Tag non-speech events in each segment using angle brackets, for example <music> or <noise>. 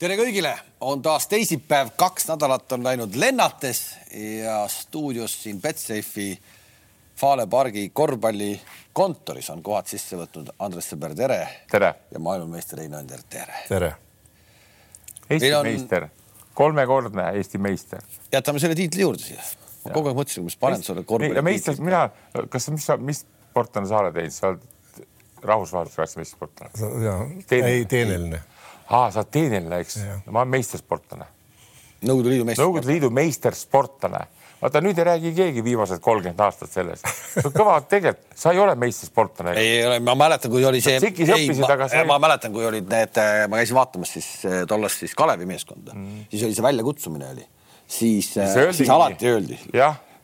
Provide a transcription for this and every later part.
tere kõigile, on taas teisipäev, kaks nädalat on läinud lennates ja stuudios siin Betsafe'i Fale pargi korvpallikontoris on kohad sisse võtnud Andres Sõber, tere. tere. ja maailmameister Heino Ender, tere. tere. Eesti on... meister, kolmekordne Eesti meister. jätame selle tiitli juurde siia. ma kogu aeg mõtlesin, kas panen sulle korvpalli. meister, mina, kas, mis, mis sportlane sa oled teinud, sa oled rahvusvahelise klassi meistrisportlane? ei, teeneline aa, sa oled teeneline, eks? ma olen meistersportlane. Nõukogude Liidu meister. Nõukogude Liidu meistersportlane. vaata nüüd ei räägi keegi viimased kolmkümmend aastat sellest. kõva tegelikult, sa ei ole meistersportlane. ei, ei ole, ma mäletan, kui oli see. ei, ma, sai... ma mäletan, kui olid need, ma käisin vaatamas siis eh, tollast siis Kalevi meeskonda mm., siis oli see väljakutsumine oli, siis, eh, siis alati öeldi.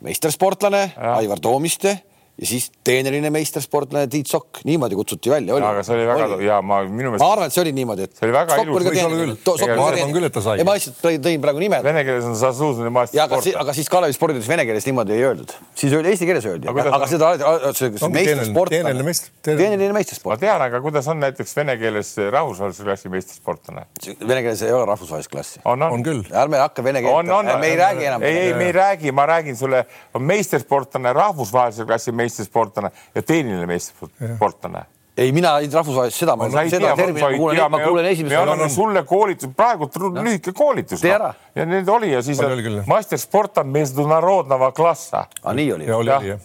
meistersportlane Aivar Toomiste ja siis teeneline meistersportlane Tiit Sokk, niimoodi kutsuti välja. aga see oli väga oli. ja ma minu meelest. ma arvan, et see oli niimoodi, et. see oli väga ilus. ma arvan küll, et ta sai. ja ma lihtsalt tõin, praegu nimed. Vene keeles on Zasuzini maast. aga, si aga siis Kalevi spordides vene keeles niimoodi ei öeldud, siis oli eesti keeles öeldi, aga, aga seda meistersportlane. teeneline meister. teeneline meistersport. ma tean, aga kuidas on näiteks vene keeles rahvusvahelise klassi meistersportlane? Vene keeles ei ole rahvusvahelist klassi. on, on küll. ärme hakka vene keelt, me ei räägi enam. ei, ei, me ei räägi, ma räägin sulle, on meistersportlane, rahvusvahelise klassi meistersportlane meistrisportlane ja teeniline meistrisportlane ei, mina rahvusvaheliselt seda, ma, seda termini kuulen, ma kuulen esimest korda. me anname sulle koolitus, praegu no. lühike koolitus. tee noh. ära. ja nüüd oli ja siis oli mastersporta mezunarodnava klassa. aa, nii oli. ja, ja. ja.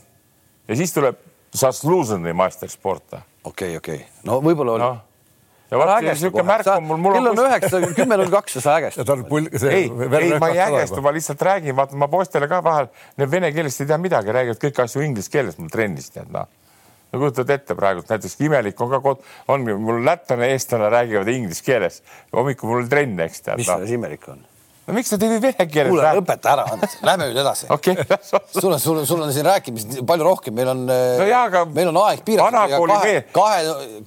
ja siis tuleb Zasluženi mastersporta. okei okay,, okei okay., no võib-olla oli no ja vaat niisugune märk on mul, mul kell on üheksa, kümme null kaks ja sa <laughs> ägestad. ei, ei, ma ei ägestu, ma lihtsalt räägin, vaata ma poistele ka vahel, need vene keelest ei tea midagi, räägivad kõiki asju inglise keeles mul trennis, tead noh. no kujutad ette praegult näiteks imelik on ka kod-, on mul lätlane, eestlane räägivad inglise keeles. hommikul mul trenn, eks tead. mis selles imelik on? No miks nad ei või vene keeles kuule, õpeta ära, Andres, lähme nüüd edasi okay. <laughs> sul on, sul on, sul on siin rääkimist palju rohkem, meil on no, jaa, aga meil on aeg piiratud. kahe, kahe,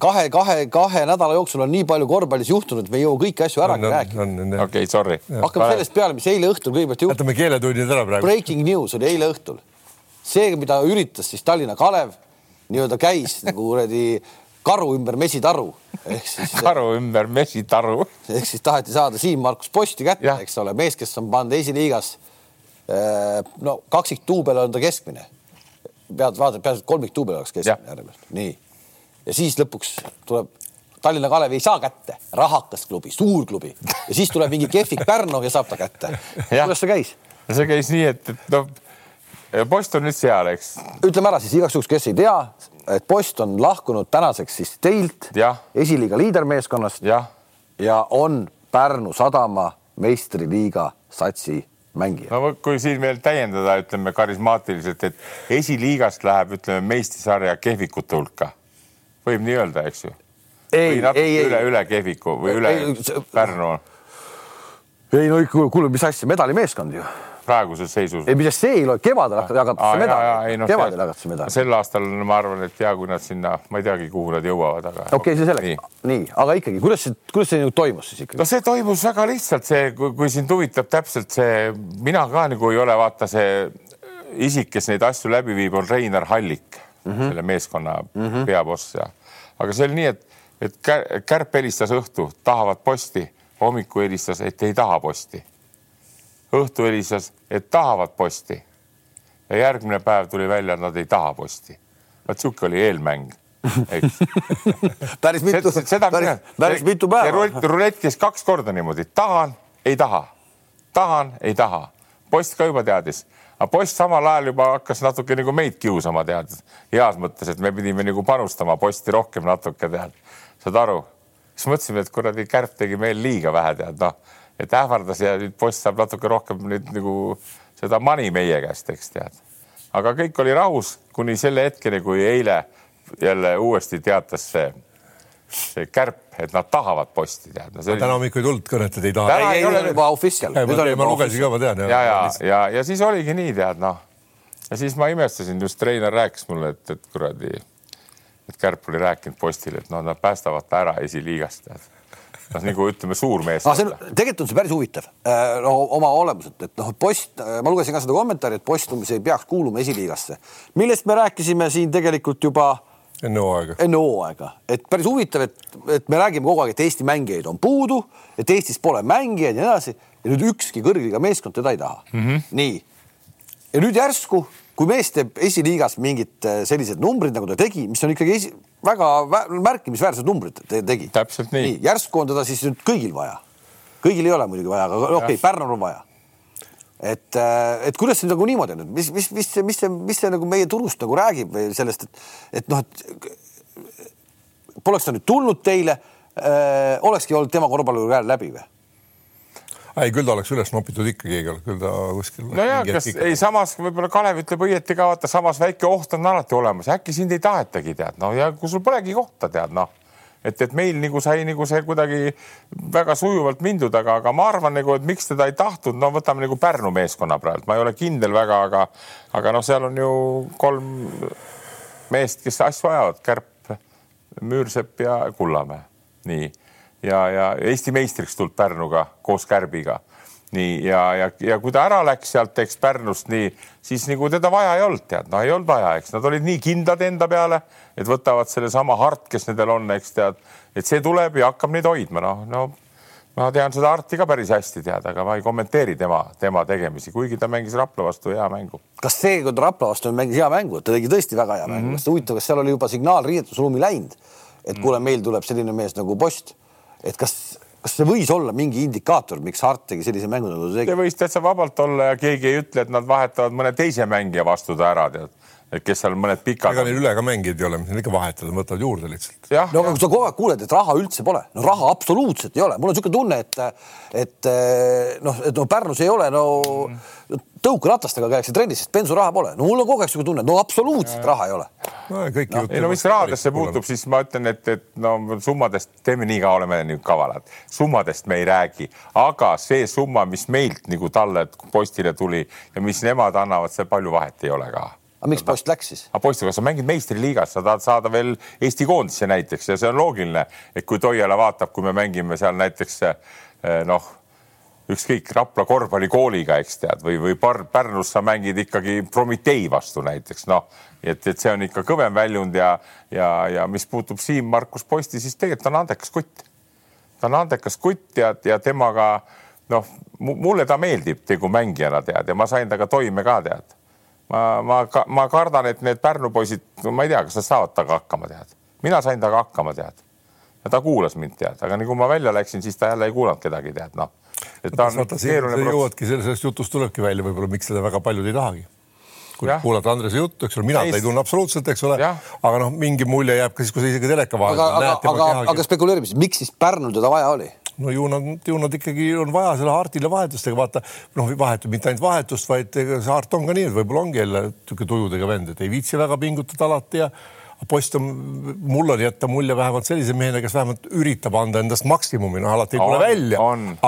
kahe, kahe, kahe nädala jooksul on nii palju korvpallis juhtunud, me ei jõua kõiki asju ära rääkida. okei okay,, sorry. hakkame sellest peale, mis eile õhtul kõigepealt juhtus. jätame keeletunnid ära praegu. Breaking news oli eile õhtul. see, mida üritas siis Tallinna Kalev, nii-öelda käis nagu kuradi karu ümber mesitaru ehk siis <laughs> karu ümber mesitaru ehk siis taheti saada Siim-Markus Posti kätte, eks ole, mees, kes on pannud esiliigas. no kaksikduubel on ta keskmine. pead vaatad, peaasi, et kolmikduubel oleks keskmine järelikult, nii. ja siis lõpuks tuleb Tallinna Kalev ei saa kätte, rahakas klubi, suur klubi ja siis tuleb mingi kehvik Pärnu ja saab ta kätte. kuidas see käis? see käis nii, et, et noh, post on nüüd seal, eks. ütleme ära siis igaks juhuks, kes ei tea, et post on lahkunud tänaseks siis teilt, esiliiga liidermeeskonnast ja. ja on Pärnu Sadama meistriliiga satsi mängija. no kui siin veel täiendada, ütleme karismaatiliselt, et esiliigast läheb, ütleme meistrisarja kehvikute hulka, võib nii öelda, eks ju? ei, ei, üle, üle kehviku või üle ei, Pärnu? ei no kuule, mis asja, medalimeeskond ju praeguses seisus. ei, millest see ei loe, kevadel jagatakse medali, no, kevadel jagatakse medali. sel aastal ma arvan, et hea, kui nad sinna, ma ei teagi, kuhu nad jõuavad, aga. okei okay,, see selleks nii. nii, aga ikkagi, kuidas see, kuidas see nüüd toimus siis ikkagi? no see toimus väga lihtsalt, see, kui sind huvitab täpselt see, mina ka nagu ei ole vaata see isik, kes neid asju läbi viib, on Reinar Hallik mm, -hmm. selle meeskonna mm -hmm. peaboss ja, aga see oli nii, et, et Kärp helistas õhtu, tahavad posti, hommikul helistas, et ei taha posti õhtu helistas, et tahavad posti. ja järgmine päev tuli välja, et nad ei taha posti. vot sihuke oli eelmäng, eks <laughs> päris mitu, päris, päris mitu päeva. rulett, rulett käis kaks korda niimoodi, tahan, ei taha, tahan, ei taha. post ka juba teadis, aga post samal ajal juba hakkas natuke nagu meid kiusama, tead, heas mõttes, et me pidime nagu panustama posti rohkem natuke, tead, saad aru? siis mõtlesime, et kuradi Kärp tegi meil liiga vähe, tead, noh et ähvardas ja nüüd post saab natuke rohkem nüüd nagu seda money meie käest, eks tead. aga kõik oli rahus kuni selle hetkeni, kui eile jälle uuesti teatas see, see kärp, et nad tahavad posti tead no,. Oli... täna hommikul ei tulnud kõnet, et ei taha. ei, ei, ei ole juba official. ma lugesin ka, ma tean. ja, ja, ja, ja, ja siis oligi nii, tead noh. ja siis ma imestasin, just treener rääkis mulle, et, et kuradi, et Kärp oli rääkinud postile, et noh, nad päästavad ta ära esiliigast tead noh, nagu ütleme, suurmees ah,. tegelikult on see päris huvitav äh, no, oma olemuselt, et noh, post, äh, ma lugesin ka seda kommentaari, et post umbes ei peaks kuuluma esiliigasse, millest me rääkisime siin tegelikult juba enne hooaega. enne hooaega, et päris huvitav, et, et me räägime kogu aeg, et Eesti mängijaid on puudu, et Eestis pole mängijaid ja nii edasi ja nüüd ükski kõrgliiga meeskond teda ei taha mm. -hmm. nii. ja nüüd järsku, kui mees teeb esiliigas mingid äh, sellised numbrid, nagu ta tegi, mis on ikkagi esi, väga märkimisväärsed numbrid te tegi. täpselt nii, nii.. järsku on teda siis nüüd kõigil vaja. kõigil ei ole muidugi vaja, aga okei okay,, Pärnul on vaja et, äh, et kuidas see nagu niimoodi on, et mis, mis, mis mis see, mis see nagu meie turust nagu räägib või sellest, et, et noh, et poleks ta nüüd tulnud teile äh,, olekski olnud tema korvpallikarjäär läbi või? Ei, küll ta oleks üles nopitud ikka, keegi oleks küll ta kuskil. nojah, kas ikka. ei, samas võib-olla Kalev ütleb õieti ka, vaata samas väike oht on alati olemas, äkki sind ei tahetagi tead, no ja kui sul polegi kohta tead, noh. Et, et meil nagu sai nagu see kuidagi väga sujuvalt mindud, aga, aga ma arvan nagu, et miks teda ei tahtnud, no võtame nagu Pärnu meeskonna praegu, ma ei ole kindel väga, aga, aga noh, seal on ju kolm meest, kes asju ajavad, Kärp, Müürsepp ja Kullamäe, nii ja, ja Eesti meistriks tulnud Pärnuga koos Kärbiga. Nii ja, ja, ja kui ta ära läks sealt, eks Pärnust nii, siis nagu teda vaja ei olnud, tead, no ei olnud vaja, eks. Nad olid nii kindlad enda peale, et võtavad sellesama Hart, kes nendel on, eks tead, et see tuleb ja hakkab neid hoidma, noh, no ma tean seda Harti ka päris hästi tead, aga ma ei kommenteeri tema, tema tegemisi, kuigi ta mängis Rapla vastu hea mängu. kas seekord Rapla vastu mängis hea mängu, ta tegi tõesti väga hea mängu. Mm, -hmm. huvitav, kas seal oli juba signaal riietusruumi läinud, et kuule, meil tuleb selline mees nagu Post, et kas kas see võis olla mingi indikaator, miks Hart tegi sellise mängu nagu ta tegi? see võis täitsa vabalt olla ja keegi ei ütle, et nad vahetavad mõne teise mängija vastu ta ära, tead et kes seal mõned pikad. ega neil üle ka mängijaid ei ole, mis neil ikka vahetada, võtavad juurde lihtsalt. no aga kui sa kogu aeg kuuled, et raha üldse pole, no raha absoluutselt ei ole, mul on niisugune tunne, et, et noh, et no Pärnus ei ole no tõukeratastega käiakse trennis, sest bensuraha pole. no mul on kogu aeg niisugune tunne, no absoluutselt raha ei ole. no kõik no, ei no mis rahadesse puutub, siis ma ütlen, et, et no summadest teeme nii kaua, oleme nii kavalad, summadest me ei räägi, aga see summa, mis meilt nagu talle postile tuli ja mis nemad annavad, see palju vahet ei ole ka aga miks post läks siis? aga poiss, kas sa mängid meistriliigas, sa tahad saada veel Eesti koondisse näiteks ja see on loogiline, et kui Toiala vaatab, kui me mängime seal näiteks eh, noh, ükskõik Rapla korvpallikooliga, eks tead, või, või Pärnus sa mängid ikkagi Prometee vastu näiteks, noh, et, et see on ikka kõvem väljund ja, ja, ja mis puutub Siim-Markus Posti, siis tegelikult on andekas kutt. ta on andekas kutt ja, ja temaga noh, mulle ta meeldib tegu mängijana tead ja ma sain temaga toime ka tead ma, ma, ma kardan, et need Pärnu poisid, ma ei tea, kas nad saavad temaga hakkama, tead. mina sain temaga hakkama, tead. ja ta kuulas mind, tead, aga nii kui ma välja läksin, siis ta jälle ei kuulanud kedagi, tead, noh. et ta on vaata, keeruline. jõuadki sellest jutust tulebki välja võib-olla, miks seda väga paljud ei tahagi kui ja. kuulata Andrese juttu, eks ole, mina teda ei tunne absoluutselt, eks ole, aga noh, mingi mulje jääb ka siis, kui sa isegi teleka vahel aga, aga, aga, aga spekuleerime siis, miks siis Pärnul teda vaja oli? No ju nad, ju nad ikkagi on vaja selle Hartile vahetust, ega vaata noh, vahetub mitte ainult vahetust, vaid ega see Hart on ka nii, et võib-olla ongi jälle niisugune tujudega vend, et ei viitsi väga pingutada alati ja post on, mul oli jätta mulje vähemalt sellise mehena, kes vähemalt üritab anda endast maksimumi, noh alati ei tule välja,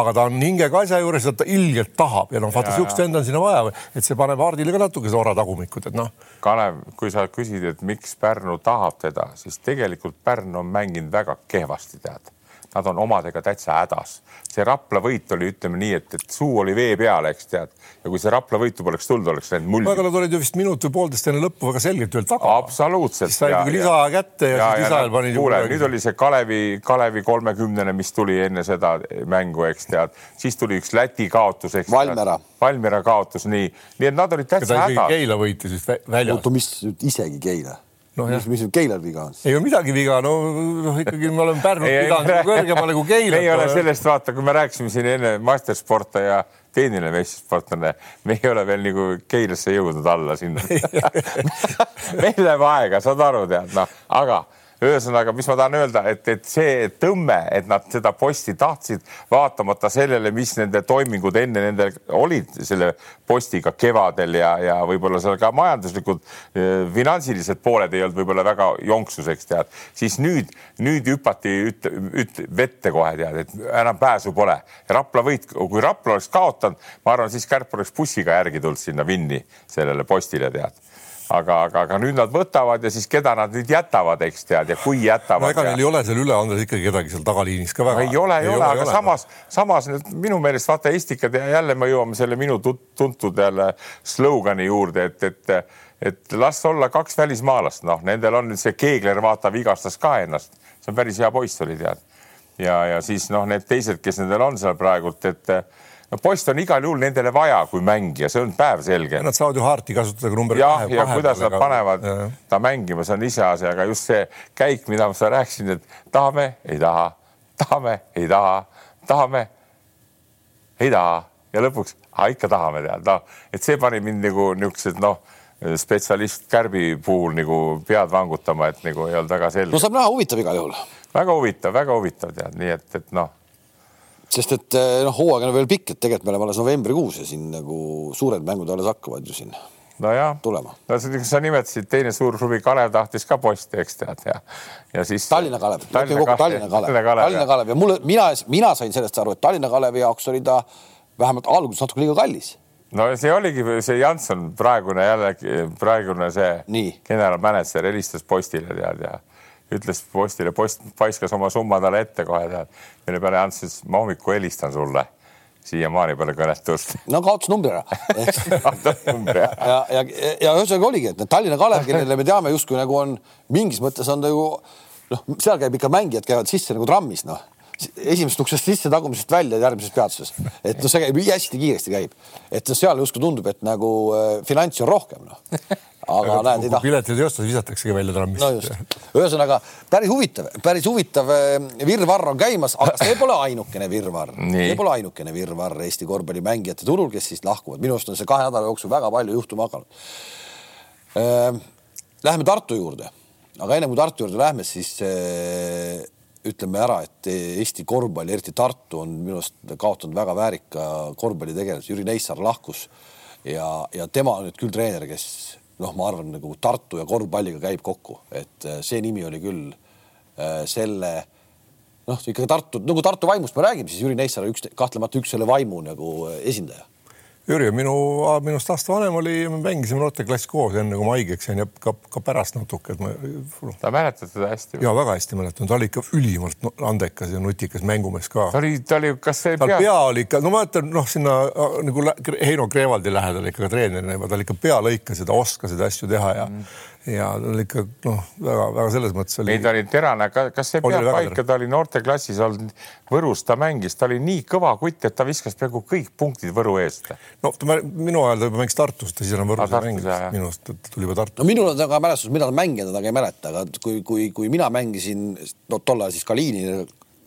aga ta on hingega asja juures ja ta ilgelt tahab ja noh, vaata sihukest venda on sinna vaja, et see paneb Hardile ka natuke ora tagumikut, et noh. Kalev, kui sa küsid, et miks Pärnu tahab teda, siis tegelikult Pärnu on mänginud väga kehvasti, tead nad on omadega täitsa hädas. see Rapla võit oli, ütleme nii, et, et suu oli vee peal, eks tead, ja kui see Rapla võitu poleks tulnud, oleks läinud mulli. aga nad olid ju vist minut või poolteist enne lõppu väga selgelt veel taga. absoluutselt. siis sai ikkagi lisaaja kätte ja, ja siis lisaajal panid. kuule, nüüd oli see Kalevi, Kalevi kolmekümnene, mis tuli enne seda mängu, eks tead, siis tuli üks Läti kaotus, eks. Valmiera. Valmiera kaotus, nii, nii et nad olid täitsa hädas. Keila võitis vist väljas. oota, mis isegi Keila? No, mis, mis Keilal viga on? ei ole midagi viga, no noh, ikkagi me oleme Pärnut <laughs> pidanud nagu kõrgemale kui Keilat. ei ole sellest, vaata, kui me rääkisime siin enne mastersporte ja tehniline meistrisportlane, me ei ole veel nagu Keilasse jõudnud alla sinna <laughs> <laughs> meil läheb aega, saad aru, tead, noh, aga ühesõnaga, mis ma tahan öelda, et, et see tõmme, et nad seda posti tahtsid, vaatamata sellele, mis nende toimingud enne nendel olid selle postiga kevadel ja, ja võib-olla seal ka majanduslikud eh, finantsilised pooled ei olnud võib-olla väga jonksuseks tead, siis nüüd, nüüd hüpati üt, üt, vette kohe tead, et enam pääsu pole. Rapla võit, kui Rapla oleks kaotanud, ma arvan, siis Kärp oleks bussiga järgi tulnud sinna Vinni sellele postile tead aga, aga, aga nüüd nad võtavad ja siis keda nad nüüd jätavad, eks tead ja kui jätavad no,. ega ja... neil ei ole seal üle anda ikkagi kedagi seal tagaliinis ka väga. ei ole, ei ole, aga ole, samas, samas nüüd minu meelest vaata Estikad ja jälle me jõuame selle minu tuntud jälle slogani juurde, et, et, et las olla kaks välismaalast, noh, nendel on nüüd see Keegler, vaata, vigastas ka ennast, see on päris hea poiss oli tead. ja, ja siis noh, need teised, kes nendel on seal praegult, et no post on igal juhul nendele vaja kui mängija, see on päevselge. Nad saavad ju haarti kasutada ka number jah, ja kuidas nad panevad ja. ta mängima, see on iseasi, aga just see käik, mida ma rääkisin, et tahame, ei taha, tahame, ei taha, tahame, ei taha ja lõpuks ikka tahame tead, noh, et see pani mind nagu niisugused noh, spetsialist Kärbi puhul nagu pead vangutama, et nagu ei olnud väga selge. no saab näha, huvitav igal juhul. väga huvitav, väga huvitav tead, nii et, et noh sest et eh, noh, hooaeg on veel pikk, et tegelikult me oleme alles novembrikuus ja siin nagu suured mängud alles hakkavad ju siin nojah, tulema. no sa nimetasid, teine suur klubi Kalev tahtis ka posti, eks tead ja, ja siis. Tallinna Kalev, Tallinna Kalev, Tallinna Kalev, Tallinna Kalev ja mulle, mina, mina sain sellest aru, et Tallinna Kalevi jaoks oli ta vähemalt alguses natuke liiga kallis. No see oligi see Janson, praegune jälle, praegune see generaalmänedžer helistas postile tead ja ütles postile, post paiskas oma summa talle ette kohe tead. mille peale Ants ütles, ma hommikul helistan sulle. siiamaani pole kõnet tõsta. <laughs> no <laughs> kaotas numbri ära ja, ja, ja, ja ühesõnaga oligi, et Tallinna Kalev, kellele me teame justkui nagu on mingis mõttes on ta ju noh, seal käib ikka mängijad käivad sisse nagu trammis, noh esimesest uksest sisse, tagumisest välja järgmises peatuses, et noh, see käib hästi kiiresti käib, et seal justkui tundub, et nagu äh, finantsi on rohkem noh. Aga näed, ei taha. piletid ei osta, siis visataksegi välja trammist. no just, ühesõnaga päris huvitav, päris huvitav äh, virvarr on käimas, aga see pole ainukene virvarr, see pole ainukene virvarr Eesti korvpallimängijate turul, kes siis lahkuvad, minu arust on see kahe nädala jooksul väga palju juhtuma hakanud. Äh, läheme Tartu juurde, aga enne kui Tartu juurde lähme, siis äh, ütleme ära, et Eesti korvpall, eriti Tartu on minu arust kaotanud väga väärika korvpallitegelase, Jüri Neissaar lahkus ja, ja tema on nüüd küll treener, kes noh, ma arvan, nagu Tartu ja korvpalliga käib kokku, et äh, see nimi oli küll äh, selle noh, ikkagi Tartu, nagu Tartu vaimust me räägime, siis Jüri Neissaar üks kahtlemata üks selle vaimu nagu äh, esindaja Jüri, minu, minust aasta vanem oli, me mängisime noorteklass koos, enne kui ma haigeks jäin ja ka, ka pärast natuke, et ma no.. sa mäletad seda hästi? ja väga hästi mäletan, ta oli ikka ülimalt andekas ja nutikas mängumees ka. ta oli, ta oli, kas see pea? pea oli ikka, no ma ütlen, noh, sinna nagu Heino Kreevaldi lähedal ikka treenerina juba, ta ikka pea lõikas ja ta oskas neid asju teha ja mm ja ta oli ikka noh, väga-väga selles mõttes oli. ei, ta oli terane, kas see peab paika, ta oli noorteklassis olnud Võrus, ta mängis, ta oli nii kõva kutt, et ta viskas peaaegu kõik punktid Võru eest. no ta, minu ajal ta juba mängis Tartus, ta siis enam Võrus ei mänginud, minu arust ta tuli juba Tartu. no minul on väga mälestus, millal mänginud, aga ei mäleta, aga kui, kui, kui mina mängisin, no tol ajal siis Kaliini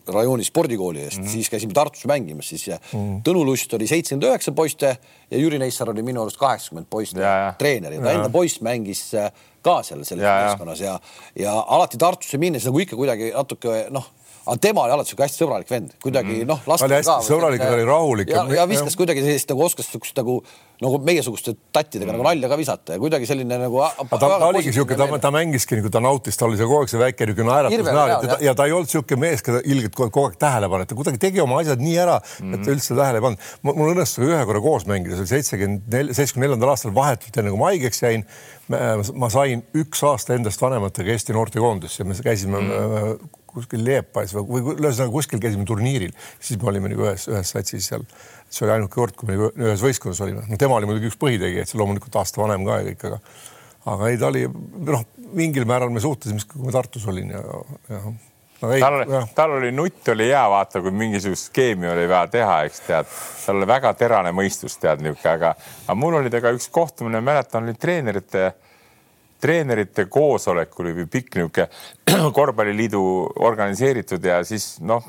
rajooni spordikooli eest mm, -hmm. siis käisime Tartus mängimas, siis mm -hmm. Tõnu Lust oli seitsekümmend üheksa poiste ja Jüri Neissar oli minu arust kaheksakümmend poiste treener ja ta enda poiss mängis äh, ka seal selles meeskonnas ja, ja, ja alati Tartusse minnes nagu ikka kuidagi natuke noh aga tema oli alati sihuke hästi sõbralik vend, kuidagi mm. noh. ta oli hästi ka, sõbralik, ta oli rahulik. ja, ja viskas kuidagi sellist nagu oskas siukest nagu nagu meiesuguste tattidega mm. nagu nalja ka visata ja kuidagi selline nagu. ta, ta oligi siuke, ta, ta mängiski nagu ta nautis, tal oli see kogu aeg see väike niisugune naeratus näol ja, ja ta ei olnud siuke mees, keda ilgelt kogu aeg tähele panna, ta kuidagi tegi oma asjad nii ära mm, et ta üldse tähele ei pannud. mul õnnestus ühe korra koos mängida, see oli seitsekümmend neli, seitsmekümne neljandal aastal vahetult enne kui ma haigeks jäin. ma sain üks aasta endast vanematega Eesti noortekoondisse, me käisime mm -hmm kuskil Leepais või, või ühesõnaga kuskil käisime turniiril, siis me olime nagu ühes, ühes satsis seal. see oli ainuke kord, kui me nagu ühes võistkonnas olime. no tema oli muidugi üks põhitegijaid, see loomulikult aasta vanem ka ja kõik, aga aga ei, ta oli noh, mingil määral me suhtlesime, kui ma Tartus olin ja, ja no ei, tal, oli, tal oli nutt oli hea, vaata, kui mingisugust skeemi oli vaja teha, eks tead, tal oli väga terane mõistus, tead niisugune, aga, aga mul oli temaga üks kohtumine, mäletan, oli treenerite treenerite koosolek oli pikk niisugune <clears throat> korvpalliliidu organiseeritud ja siis noh,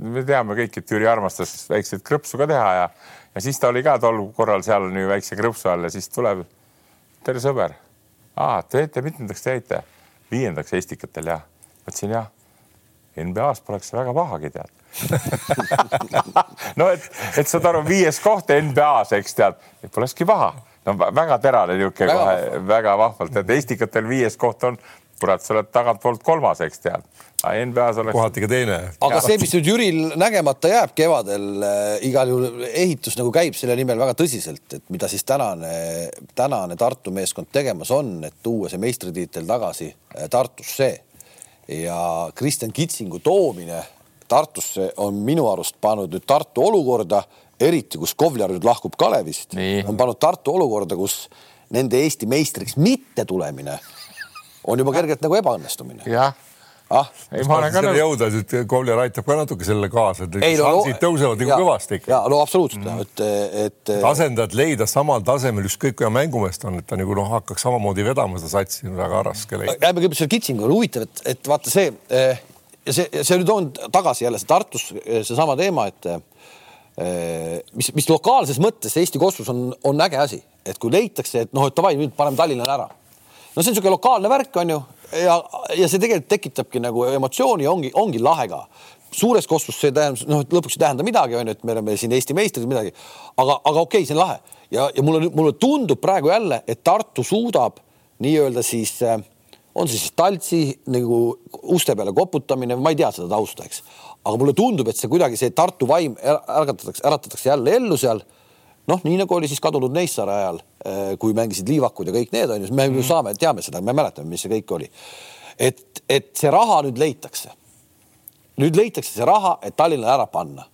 me teame kõik, et Jüri armastas väikseid krõpsu ka teha ja, ja siis ta oli ka tol korral seal nii väikse krõpsu all ja siis tuleb. tere, sõber. aa, teete mitmendaks te jäite? viiendaks Estikatel jah. ma ütlesin jah. NBA-s poleks väga pahagi tead <laughs> no et, et saad aru, viies koht NBA-s, eks tead, polekski paha no väga terane niisugune kohe, väga vahvalt, et Estikatel viies koht on, kurat, sa oled tagantpoolt kolmas, eks tead. NBA-s oleks. kohati ka teine. aga see, mis nüüd Jüril nägemata jääb kevadel äh,, igal juhul ehitus nagu käib selle nimel väga tõsiselt, et mida siis tänane, tänane Tartu meeskond tegemas on, et tuua see meistritiitel tagasi äh, Tartusse ja Kristjan Kitsingu toomine Tartusse on minu arust pannud nüüd Tartu olukorda, eriti kus Kovjar nüüd lahkub Kalevist, on pannud Tartu olukorda, kus nende Eesti meistriks mitte tulemine on juba kergelt nagu ebaõnnestumine. jah ah, ei, ma olen ka nõus. jõuda, et Kovler aitab ka natuke sellele kaasa, et ei, no, šansid tõusevad nagu kõvasti ikka. ja no absoluutselt mm., et, et, et. asendajat leida samal tasemel, ükskõik kui hea mängumeest on, et ta nagu noh, hakkaks samamoodi vedama seda satsi, väga raske leida. jääme kõigepealt selle Kitsingu, huvitav, et, et vaata see eh, ja see, see nüüd on tagasi jälle see Tartus eh, seesama teema, et mis, mis lokaalses mõttes Eesti kosmos on, on äge asi, et kui leitakse, et noh, et davai, nüüd paneme Tallinnale ära. no see on niisugune lokaalne värk, on ju ja, ja see tegelikult tekitabki nagu emotsiooni, ongi, ongi lahe ka. suures kosmos see tähendab, noh, et lõpuks ei tähenda midagi, on ju, et me oleme siin Eesti meistrid, midagi, aga, aga okei okay,, see on lahe ja, ja mulle, mulle tundub praegu jälle, et Tartu suudab nii-öelda siis äh, on siis taltsi nagu uste peale koputamine, ma ei tea seda tausta, eks, aga mulle tundub, et see kuidagi see Tartu vaim äratatakse, äratatakse jälle ellu seal noh, nii nagu oli siis kadunud Neissaare ajal, äh, kui mängisid liivakud ja kõik need on ju, me ju saame, teame seda, me mäletame, mis see kõik oli. et, et see raha nüüd leitakse. nüüd leitakse see raha, et Tallinnale ära panna.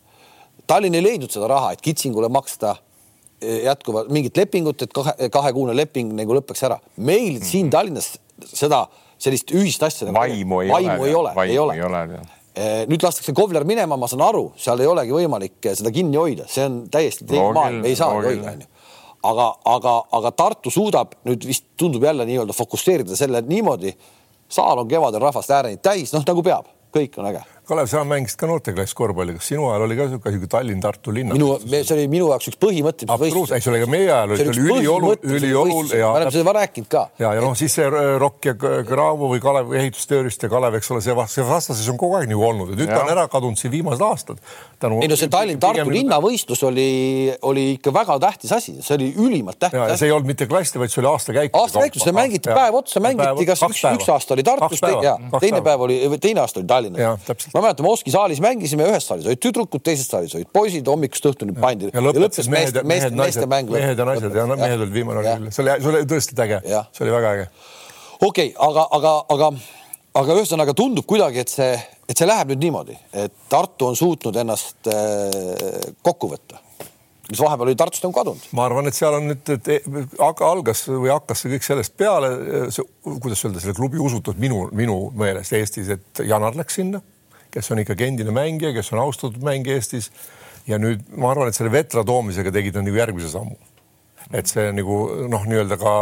Tallinn ei leidnud seda raha, et Kitsingule maksta äh, jätkuvalt mingit lepingut, et kahe, kahekuune leping nagu lõpeks ära. meil siin Tallinnas seda sellist ühist asja nagu vaimu ei vaimu ole, ei ole, ei ole, ei ole Eh, nüüd lastakse Kovler minema, ma saan aru, seal ei olegi võimalik eh, seda kinni hoida, see on täiesti teine maailm, ei saa hoida, onju. aga, aga, aga Tartu suudab nüüd vist tundub jälle nii-öelda fokusseerida selle niimoodi. saal on kevadel rahvast ääreni täis, noh nagu peab, kõik on äge Kalev, sa mängisid ka noorteklass korvpalli, kas sinu ajal oli ka niisugune Tallinn-Tartu linna? minu, see oli minu jaoks üks põhimõttelisi võistlusi. see oli ka meie ajal, see oli üliolu, üliolul ja. me oleme seda rääkinud ka. ja, ja noh, siis see Rokk ja Graavo või Kalev ehitustööriist ja Kalev, eks ole, see, see vastases on kogu aeg nagu olnud ja nüüd ta on ära kadunud siin viimased aastad. ei no see Tallinn-Tartu linnavõistlus oli, oli ikka väga tähtis asi, see oli ülimalt tähtis. ja see ei olnud mitte klass, vaid see oli aastakäik. aastakäik, seda mängiti päev otsa, mängiti kas üks, üks aasta oli Tartus, teine päev oli, teine aasta oli Tallinnas. Ma mäletan, Moskvi saalis mängisime, ühes saalis olid tüdrukud, teises saalis olid poisid, hommikust õhtuni pandi. ja lõppes meeste, meeste, meeste mäng. mehed ja naised ja mehed olid viimane oli küll, see oli, see oli tõesti äge, see oli väga äge. okei okay,, aga, aga, aga, aga ühesõnaga tundub kuidagi, et see, et see läheb nüüd niimoodi, et Tartu on suutnud ennast äh, kokku võtta mis vahepeal oli Tartust on kadunud. ma arvan, et seal on nüüd, et algas või hakkas see kõik sellest peale, kuidas öelda, selle klubi usutud minu, minu meelest Eestis, et Janar läks sinna kes on ikkagi endine mängija, kes on austatud mängija Eestis. ja nüüd ma arvan, et selle Vetra toomisega tegid nad nagu järgmise sammu. et see nagu noh, nii-öelda ka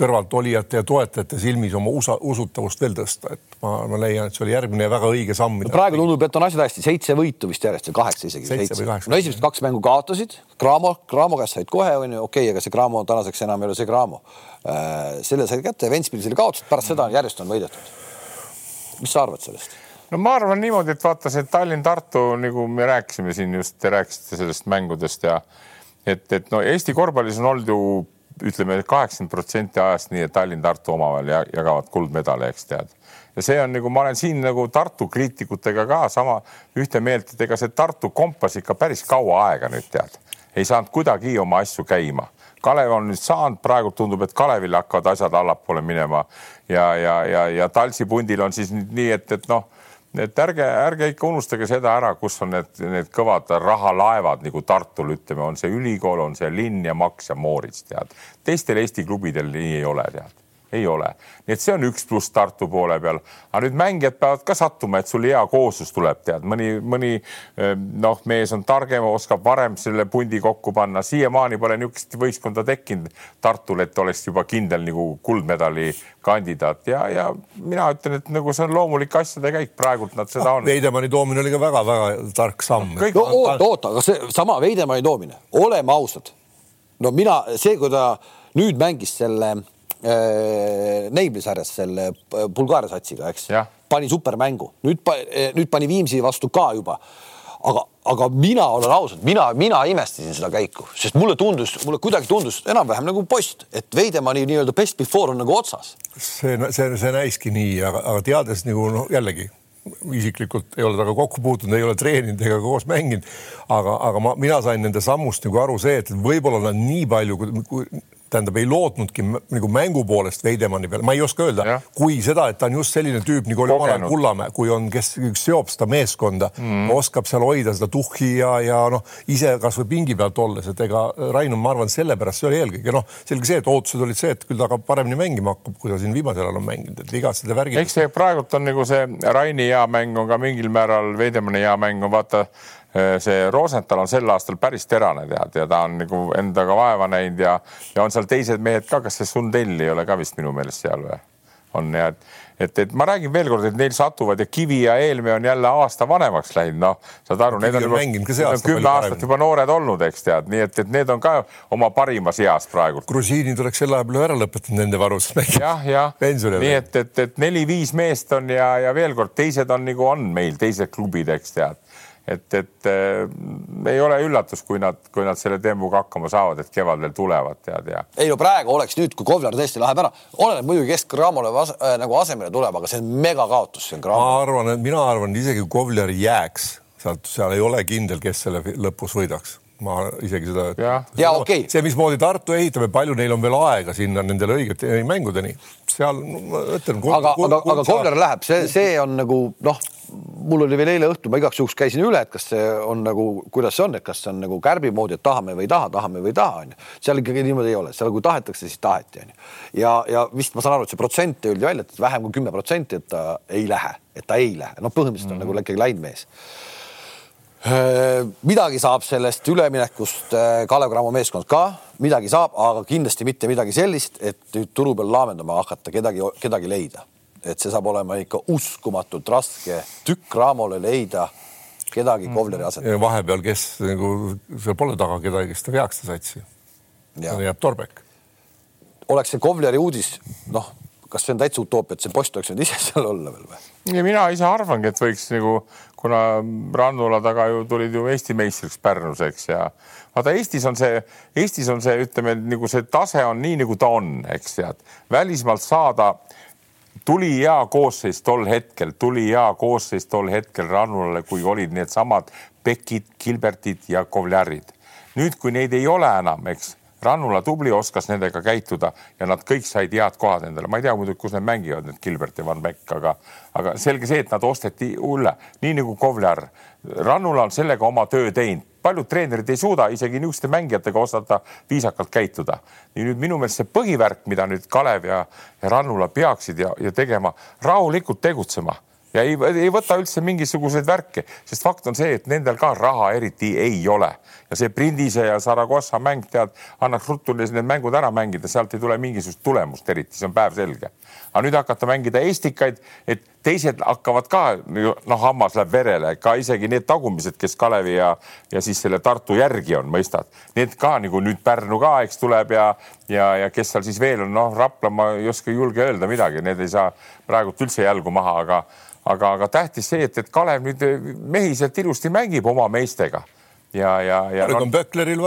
kõrvaltolijate ja toetajate silmis oma usa, usutavust veel tõsta, et ma, ma leian, et see oli järgmine väga õige samm praegu tundub, et on asjad hästi, seitse võitu vist järjest või kaheksa isegi. no esimesed kaks mängu kaotasid, Cramo, Cramo käest said kohe onju, okei okay,, aga see Cramo tänaseks enam ei ole see Cramo. Äh, selle sai kätte, Ventspilis oli kaotatud, pärast seda järjest on võidetud mis sa arvad sellest? no ma arvan niimoodi, et vaata see Tallinn-Tartu, nagu me rääkisime siin just, te rääkisite sellest mängudest ja et, et no Eesti korvpallis on olnud ju ütleme, kaheksakümmend protsenti ajast nii, et Tallinn-Tartu omavahel jagavad kuldmedale, eks tead. ja see on nagu, ma olen siin nagu Tartu kriitikutega ka sama ühte meelt, et ega see Tartu kompas ikka päris kaua aega nüüd tead, ei saanud kuidagi oma asju käima Kalev on nüüd saanud, praegu tundub, et Kalevil hakkavad asjad allapoole minema ja, ja, ja, ja Talsi pundil on siis nii, et, et noh, et ärge, ärge ikka unustage seda ära, kus on need, need kõvad rahalaevad nagu Tartul ütleme, on see ülikool, on see linn ja Maks ja Moorits tead. teistel Eesti klubidel nii ei ole tead ei ole. nii et see on üks pluss Tartu poole peal. aga nüüd mängijad peavad ka sattuma, et sul hea kooslus tuleb, tead, mõni, mõni eh, noh, mees on targem, oskab varem selle pundi kokku panna. siiamaani pole niisugust võistkonda tekkinud Tartul, et oleks juba kindel nagu kuldmedali kandidaat ja, ja mina ütlen, et nagu see on loomulik asjade käik, praegult nad seda on. Veidemanni toomine oli ka väga-väga tark samm. no oota, oota, aga see sama Veidemanni toomine, oleme ausad. no mina, see, kui ta nüüd mängis selle Neibli sarjas selle Bulgaaria satsiga, eks. pani supermängu, nüüd, nüüd pani Viimsi vastu ka juba. aga, aga mina olen ausalt, mina, mina imestasin seda käiku, sest mulle tundus, mulle kuidagi tundus enam-vähem nagu post, et Veidemanni nii-öelda best before on nagu otsas. see, see, see näiski nii, aga, aga teades nagu noh, jällegi isiklikult ei ole temaga kokku puutunud, ei ole treeninud ega koos mänginud, aga, aga ma, mina sain nende sammust nagu aru see, et võib-olla nad nii palju, kui tähendab, ei lootnudki nagu mängu poolest Veidemanni peale, ma ei oska öelda, kui seda, et ta on just selline tüüp nagu oli Mare Kullamäe, kui on, kes seob seda meeskonda mm., oskab seal hoida seda tuhhi ja, ja noh, ise kasvõi pingi pealt olles, et ega Rain, ma arvan, sellepärast see oli eelkõige noh, selge see, et ootused olid see, et küll ta hakkab paremini mängima hakkab, kui ta siin viimasel ajal on mänginud, et vigased ja värgid. eks see praegult on nagu see Raini hea mäng on ka mingil määral Veidemanni hea mäng on vaata see Rosenthal on sel aastal päris terane tead ja ta on nagu endaga vaeva näinud ja, ja on seal teised mehed ka, kas see Sundelli ei ole ka vist minu meelest seal või? on ja et, et, et ma räägin veel kord, et neil satuvad ja Kivi ja Eelmäe on jälle aasta vanemaks läinud, noh, saad aru, need on juba kümme aastat juba noored olnud, eks tead, nii et, et need on ka oma parimas eas praegu. grusiinid oleks selle aja peale ära lõpetanud nende varus. jah, jah, nii et, et, et neli-viis meest on ja, ja veel kord teised on nagu on meil teised klubid, eks tead et, et äh, ei ole üllatus, kui nad, kui nad selle tempoga hakkama saavad, et kevadel tulevad, tead ja. ei no praegu oleks nüüd, kui Kovlar tõesti läheb ära, oleneb muidugi, kes Cramole as, äh, nagu asemele tuleb, aga see on megakaotus, see on Cramo. ma arvan, et mina arvan, isegi kui Kovlar jääks sealt, seal ei ole kindel, kes selle lõpus võidaks ma isegi seda. ja, ja okei okay.. see, mismoodi Tartu ehitame, palju neil on veel aega sinna nendele õigete mängudeni, seal ma ütlen. aga, aga, aga Kovler läheb, see, see on nagu noh mul oli veel eile õhtul, ma igaks juhuks käisin üle, et kas see on nagu, kuidas see on, et kas see on nagu kärbi moodi, et tahame või ei taha, tahame või ei taha, onju. seal ikkagi niimoodi ei ole, seal kui tahetakse, siis taheti, onju. ja, ja vist ma saan aru, et see protsent öeldi välja, et vähem kui kümme protsenti, et ta ei lähe, et ta ei lähe, noh, põhimõtteliselt on mm -hmm. nagu ikkagi läinud mees midagi saab sellest üleminekust Kalev Cramo meeskond ka, midagi saab, aga kindlasti mitte midagi sellist, et nüüd turu peal laamendama hakata, kedagi, kedagi leida et see saab olema ikka uskumatult raske tükk Raamole leida kedagi. Kovleri asemel. vahepeal, kes nagu seal pole taga kedagi, kes ta veaks seda satsi. jääb Torbek. oleks see Kovleri uudis, noh, kas see on täitsa utoopia, et see post oleks võinud ise <laughs> seal olla veel või? mina ise arvangi, et võiks nagu, kuna Rannula taga ju tulid ju Eesti meistriks Pärnus, eks ja vaata Eestis on see, Eestis on see, ütleme nagu see tase on nii, nagu ta on, eks tead, välismaalt saada tuli hea koosseis tol hetkel, tuli hea koosseis tol hetkel Rannulale, kui olid needsamad Pekid, Gilbertid ja Kovljarid. nüüd, kui neid ei ole enam, eks Rannula tubli oskas nendega käituda ja nad kõik said head kohad endale, ma ei tea muidugi, kus need mängivad, need Gilbert ja Van Beck, aga, aga selge see, et nad osteti üle, nii nagu Kovljar. Rannula on sellega oma töö teinud, paljud treenerid ei suuda isegi niisuguste mängijatega osata viisakalt käituda. nii nüüd minu meelest see põhivärk, mida nüüd Kalev ja, ja Rannula peaksid ja, ja tegema, rahulikult tegutsema ja ei, ei võta üldse mingisuguseid värke, sest fakt on see, et nendel ka raha eriti ei ole ja see Prindise ja Saragossa mäng, tead, annaks ruttu need mängud ära mängida, sealt ei tule mingisugust tulemust eriti, see on päevselge. aga nüüd hakata mängida Estikaid, et teised hakkavad ka, noh, hammas läheb verele, ka isegi need tagumised, kes Kalevi ja, ja siis selle Tartu järgi on, mõistad, need ka nagu nüüd Pärnu ka, eks tuleb ja, ja, ja kes seal siis veel on, noh, Rapla ma ei oska, ei julge öelda midagi, need ei saa praegult üldse jalgu maha, aga aga, aga tähtis see, et, et Kalev nüüd mehiselt ilusti mängib oma meestega ja, ja, ja. nüüd on Böckleril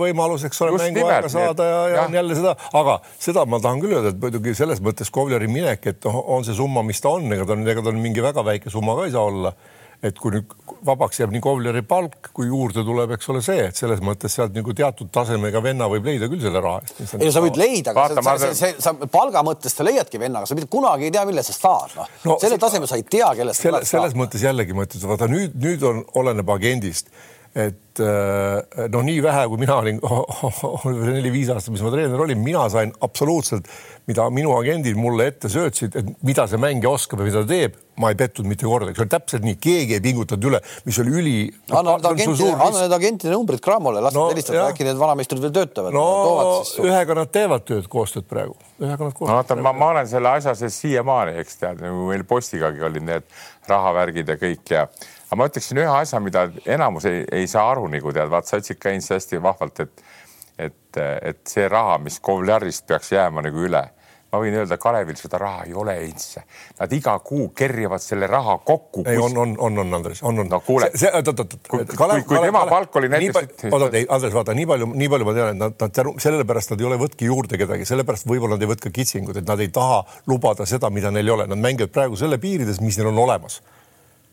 võimalus, eks ole, mänguaega saada ja, ja, ja on jälle seda, aga seda ma tahan küll öelda, et muidugi selles mõttes Kovleri minek, et on see summa, mis ta on, ega ta on, ega ta on mingi väga väike summa ka ei saa olla et kui nüüd vabaks jääb nii Kovleri palk, kui juurde tuleb, eks ole see, et selles mõttes sealt nagu teatud tasemega venna võib leida küll selle raha eest. ei no sa võid leida, aga sa, sa, sa, sa palga mõttes sa leiadki venna, aga sa mitte kunagi ei tea, mille sa saad, noh no, selle tasemel sa ei tea, kellest selle, selles mõttes jällegi ma ütlen, vaata nüüd, nüüd on, oleneb agendist et äh, noh, nii vähe, kui mina olin <laughs> neli-viis aastat, mis ma treener olin, mina sain absoluutselt, mida minu agendid mulle ette söötsid, et mida see mängija oskab ja mida ta teeb, ma ei pettunud mitte kordagi, see oli täpselt nii, keegi ei pingutanud üle, mis oli üli. anna need agentide, anna need agentide numbrid Cramole, las nad no, helistavad, äkki need vanameistrid veel töötavad. no ühega nad teevad tööd, koostööd praegu, ühega nad koostööd. no vaata, ma, ma olen selle asja sees siiamaani, eks tead, nagu meil postigagi olid need rahavärgid ja kõik ja aga ma ütleksin ühe asja, mida enamus ei, ei saa aru, nagu tead, vaat sa ütlesid ka hästi vahvalt, et et, et see raha, mis Kovljarist peaks jääma nagu üle. ma võin öelda, Kalevil seda raha ei ole üldse. Nad iga kuu kerjavad selle raha kokku. ei, on, on, on, on, Andres, on, on. no kuule. oot, oot, oot. kui, kui, kui tema palk oli näiteks. oot, oot, ei, Andres, vaata, nii palju, nii palju ma tean, et nad, nad tänu, sellepärast nad ei ole võtki juurde kedagi, sellepärast võib-olla nad ei võtke kitsingut, et nad ei taha lubada seda, mida neil ei ole, nad mängivad praegu selle piirides, mis neil on olemas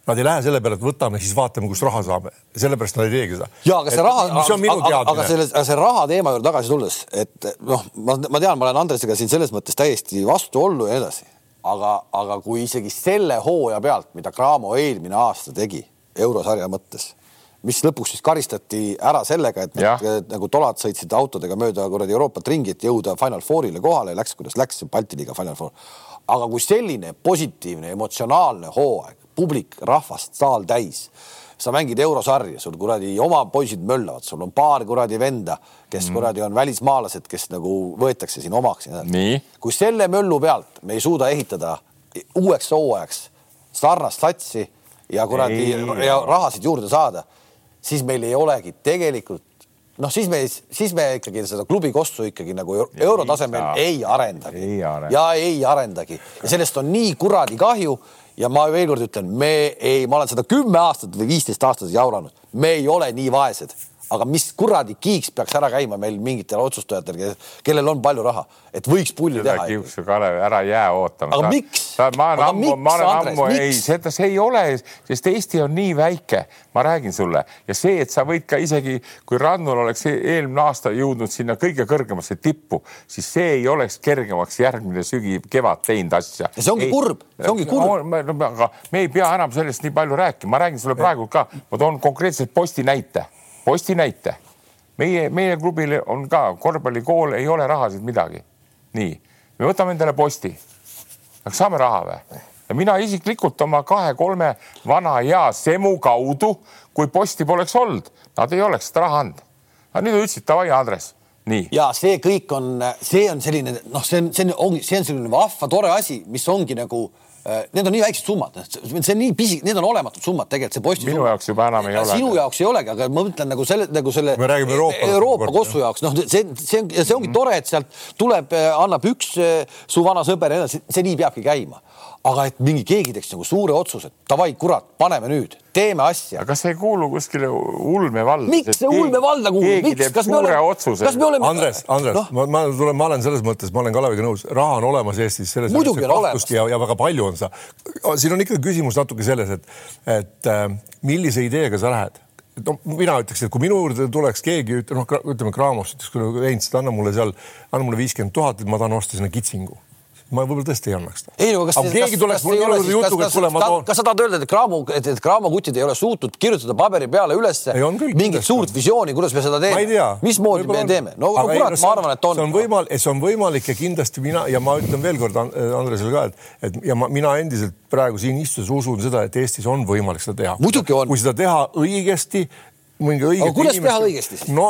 Nad ei lähe selle peale, et võtame, siis vaatame, kust raha saame, sellepärast nad ei teegi seda. ja aga see raha, aga, aga selle, see raha teema juurde tagasi tulles, et noh, ma, ma tean, ma olen Andresega siin selles mõttes täiesti vastuollu ja nii edasi, aga, aga kui isegi selle hooaja pealt, mida Cramo eelmine aasta tegi eurosarja mõttes, mis lõpuks siis karistati ära sellega, et need, nagu tolad sõitsid autodega mööda kuradi Euroopat ringi, et jõuda Final Fourile kohale, läks, kuidas läks, Balti liiga Final Four. aga kui selline positiivne emotsionaalne hooaeg publik, rahvast, saal täis. sa mängid eurosarja, sul kuradi oma poisid möllavad, sul on paar kuradi venda, kes mm. kuradi on välismaalased, kes nagu võetakse siin omaks. kui selle möllu pealt me ei suuda ehitada uueks hooajaks sarnast satsi ja kuradi ei. ja rahasid juurde saada, siis meil ei olegi tegelikult noh, siis me, siis me ikkagi seda klubi kossu ikkagi nagu eurotasemel ei arendagi ei ja ei arendagi ja sellest on nii kuradi kahju ja ma veel kord ütlen, me ei, ma olen seda kümme aastat või viisteist aastat jauranud, me ei ole nii vaesed aga mis kuradi kiiks peaks ära käima meil mingitel otsustajatel, kellel on palju raha, et võiks pulli teha. kiuksu, Kalev, ära jää ootama. aga miks? ma olen ammu, ma olen ammu, ei, seda, see ei ole, sest Eesti on nii väike, ma räägin sulle ja see, et sa võid ka isegi, kui Rannul oleks e-, eelmine aasta jõudnud sinna kõige kõrgemasse tippu, siis see ei oleks kergemaks järgmine sügi, kevad teinud asja. ja see ongi ei, kurb, see ongi kurb. aga me ei pea enam sellest nii palju rääkima, ma räägin sulle praegu ka, ma toon konkreetselt posti näite posti näite. meie, meie klubil on ka korvpallikool, ei ole rahasid midagi. nii, me võtame endale posti. kas saame raha või? ja mina isiklikult oma kahe-kolme vana hea semu kaudu, kui posti poleks olnud, nad ei oleks seda raha andnud. aga nüüd ütlesid davai, Andres nii. ja see kõik on, see on selline noh, see on, see on, see on selline vahva, tore asi, mis ongi nagu need on nii väiksed summad, see on nii pisi, need on olematud summad tegelikult, see posti. minu jaoks juba enam ei ole. sinu jaoks ei olegi, aga ma mõtlen nagu selle, nagu selle. me räägime Euroopa. Euroopa kossu jaoks, noh, see, see on, see ongi tore, et sealt tuleb, äh, annab üks äh, su vana sõber ja nii edasi, see nii peabki käima aga et mingi keegi teeks nagu suure otsuse, davai, kurat, paneme nüüd, teeme asja. aga see ei kuulu kuskile ulmevalda. miks see ulmevalda kuulub, miks, kas me oleme, kas me oleme? Andres, Andres no?, ma, ma tulen, ma olen selles mõttes, ma olen Kaleviga nõus, raha on olemas Eestis, selles muidugi on olemas ja, ja väga palju on seda. siin on ikkagi küsimus natuke selles, et, et äh, millise ideega sa lähed no mina ütleks, et kui minu juurde tuleks keegi, noh, ütleme Kraamost ütles, kui Heinz, anna mulle seal, anna mulle viiskümmend tuhat, et ma tahan osta sinna kitsingu ma võib-olla tõesti ei annaks ta. ei no kas, kas keegi tuleks mul juurde jutuga, et kuule, ma toon. kas sa tahad öelda, et Cramo, et, et Cramo kutid ei ole suutnud kirjutada paberi peale ülesse mingit suurt visiooni, kuidas me seda teeme? mismoodi me teeme? no aga kurat, ma arvan, et on. see on võimalik, see on võimalik ja kindlasti mina ja ma ütlen veelkord Andresele ka, et, et ja ma, mina endiselt praegu siin istudes usun seda, et Eestis on võimalik seda teha. kui seda teha õigesti, mingi õige. aga kuidas teha õigesti siis? no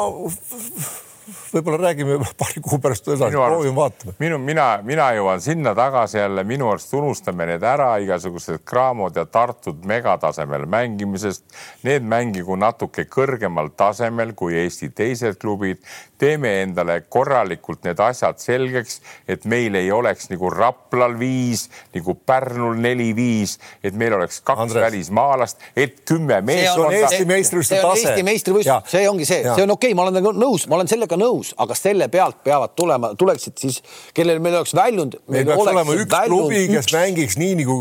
võib-olla räägime paari kuu pärast edasi, proovime, vaatame. minu, mina, mina jõuan sinna tagasi jälle, minu arust unustame need ära, igasugused Cramod ja Tartud megatasemel mängimisest. Need mängigu natuke kõrgemal tasemel kui Eesti teised klubid. teeme endale korralikult need asjad selgeks, et meil ei oleks nagu Raplal viis, nagu Pärnul neli-viis, et meil oleks kaks Andres. välismaalast, et kümme meeskonda. Eesti meistrivõistluste tase. Eesti meistrivõistlused, see ongi see, see on okei okay,, ma olen nagu nõus, ma olen sellega nõus, aga selle pealt peavad tulema, tuleksid siis, kellel meil oleks väljund. meil peaks olema üks klubi, kes üks... mängiks nii nagu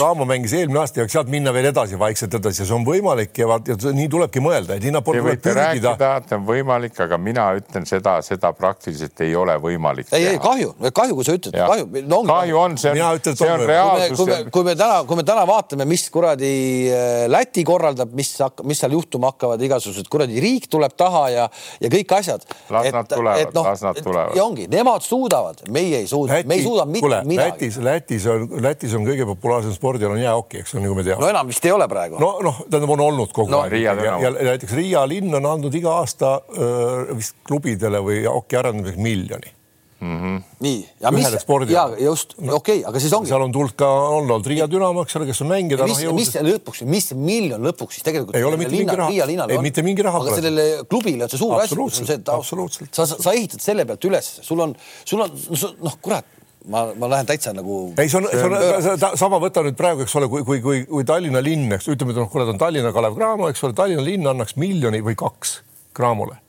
Raamo mängis eelmine aasta ja sealt minna veel edasi, vaikselt edasi ja see on võimalik ja vaat ja nii tulebki mõelda, et sinnapoole tuleb pürgida. et on võimalik, aga mina ütlen seda, seda praktiliselt ei ole võimalik. ei, ei kahju, kahju, kui sa ütled, kahju no,. kahju on, see on, see on reaalsus. kui me, kui me täna, kui me täna vaatame, mis kuradi äh, Läti korraldab, mis, mis seal juhtuma hakkavad, igasugused kuradi riik tuleb taha ja, ja kõik asjad. Las et, nad tulevad, no, las nad tulevad. ja ongi, nemad suudavad, meie ei suuda, me ei suuda mitte midagi. Lätis, Lätis on, Lätis on kõige populaarsem spordiala on jäähoki, eks nagu me teame. no enam vist ei ole praegu. no noh, tähendab, on olnud kogu no, aeg. ja, ja näiteks Riia linn on andnud iga aasta öö, vist klubidele või hoki arendamiseks miljoni Mm -hmm. nii, ja mis, ja just no,, okei okay,, aga siis ongi. seal on tulnud ka, on olnud Riia Dünamo, eks ole, kes on mängijad. mis, mis lõpuks, mis miljon lõpuks siis tegelikult. ei ole mitte linna, mingi raha, ei mitte mingi raha. aga sellele klubile on see suur asi, see, et sa, sa ehitad selle pealt üles, sul on, sul on noh, kurat ma, ma lähen täitsa nagu. ei, see on, see on sama, võta nüüd praegu, eks ole, kui, kui, kui, kui Tallinna linn, eks ütleme, et noh, ta on Tallinna Kalev Cramo, eks ole, Tallinna linn annaks miljoni või kaks Cramole.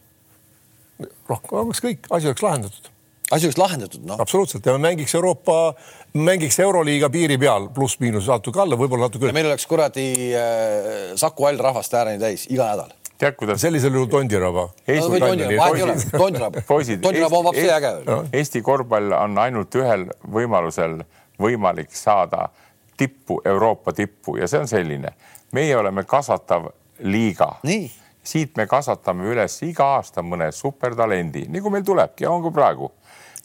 rohkem, oleks kõik, asi oleks lahendatud asi oleks lahendatud, noh. absoluutselt ja mängiks Euroopa, mängiks Euroliiga piiri peal pluss-miinus natuke alla, võib-olla natuke üle. meil oleks kuradi äh, Saku All rahvast ääreni täis iga nädal tead, kuidas. sellisel juhul Tondiraba. poisid, <laughs> Eesti korvpall on ainult ühel võimalusel võimalik saada tippu, Euroopa tippu ja see on selline, meie oleme kasvatav liiga. siit me kasvatame üles iga aasta mõne supertalendi, nagu meil tulebki on ka praegu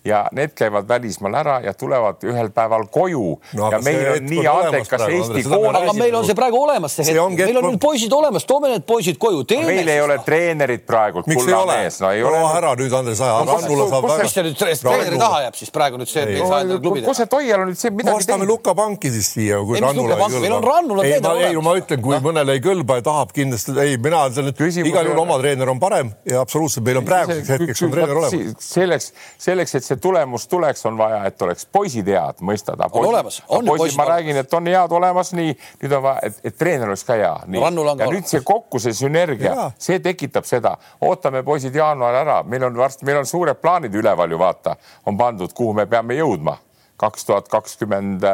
ja need käivad välismaal ära ja tulevad ühel päeval koju no, ja meil on nii andekas Eesti kool. aga meil on see praegu olemas, see hetk, meil on nüüd poisid olemas, toome need poisid koju. meil ei ole treenerit praegu. miks ei ole? no ei ole. ära nüüd, Andres, aja. Rannula saab väga. mis see nüüd treeneri taha jääb siis praegu nüüd see, et ei saa endale klubi teha? kus see Toial on nüüd see midagi teinud? ostame Luka panki siis siia, kui Rannula ei kõlba. meil on Rannula treener olemas. ei, ma ütlen, kui mõnele ei kõlba ja tahab kindlasti, ei, mina ütlen, et igal juhul oma treener on parem ja absoluutselt meil on praeguseks hetkeks on treener olemas. selleks, selleks, et see tulemus tuleks on vaja, et oleks poisid head, mõistad. on olemas, on ju poisid. ma räägin, et on head olemas, nii nüüd on vaja, et, treener oleks ka hea. ja nüüd see kokku, see sünergia, see tekitab seda, ootame poisid jaanuar ära, meil on varsti, meil on suured plaanid üleval ju vaata, on pandud, kuhu me peame jõudma kaks tuhat kakskümmend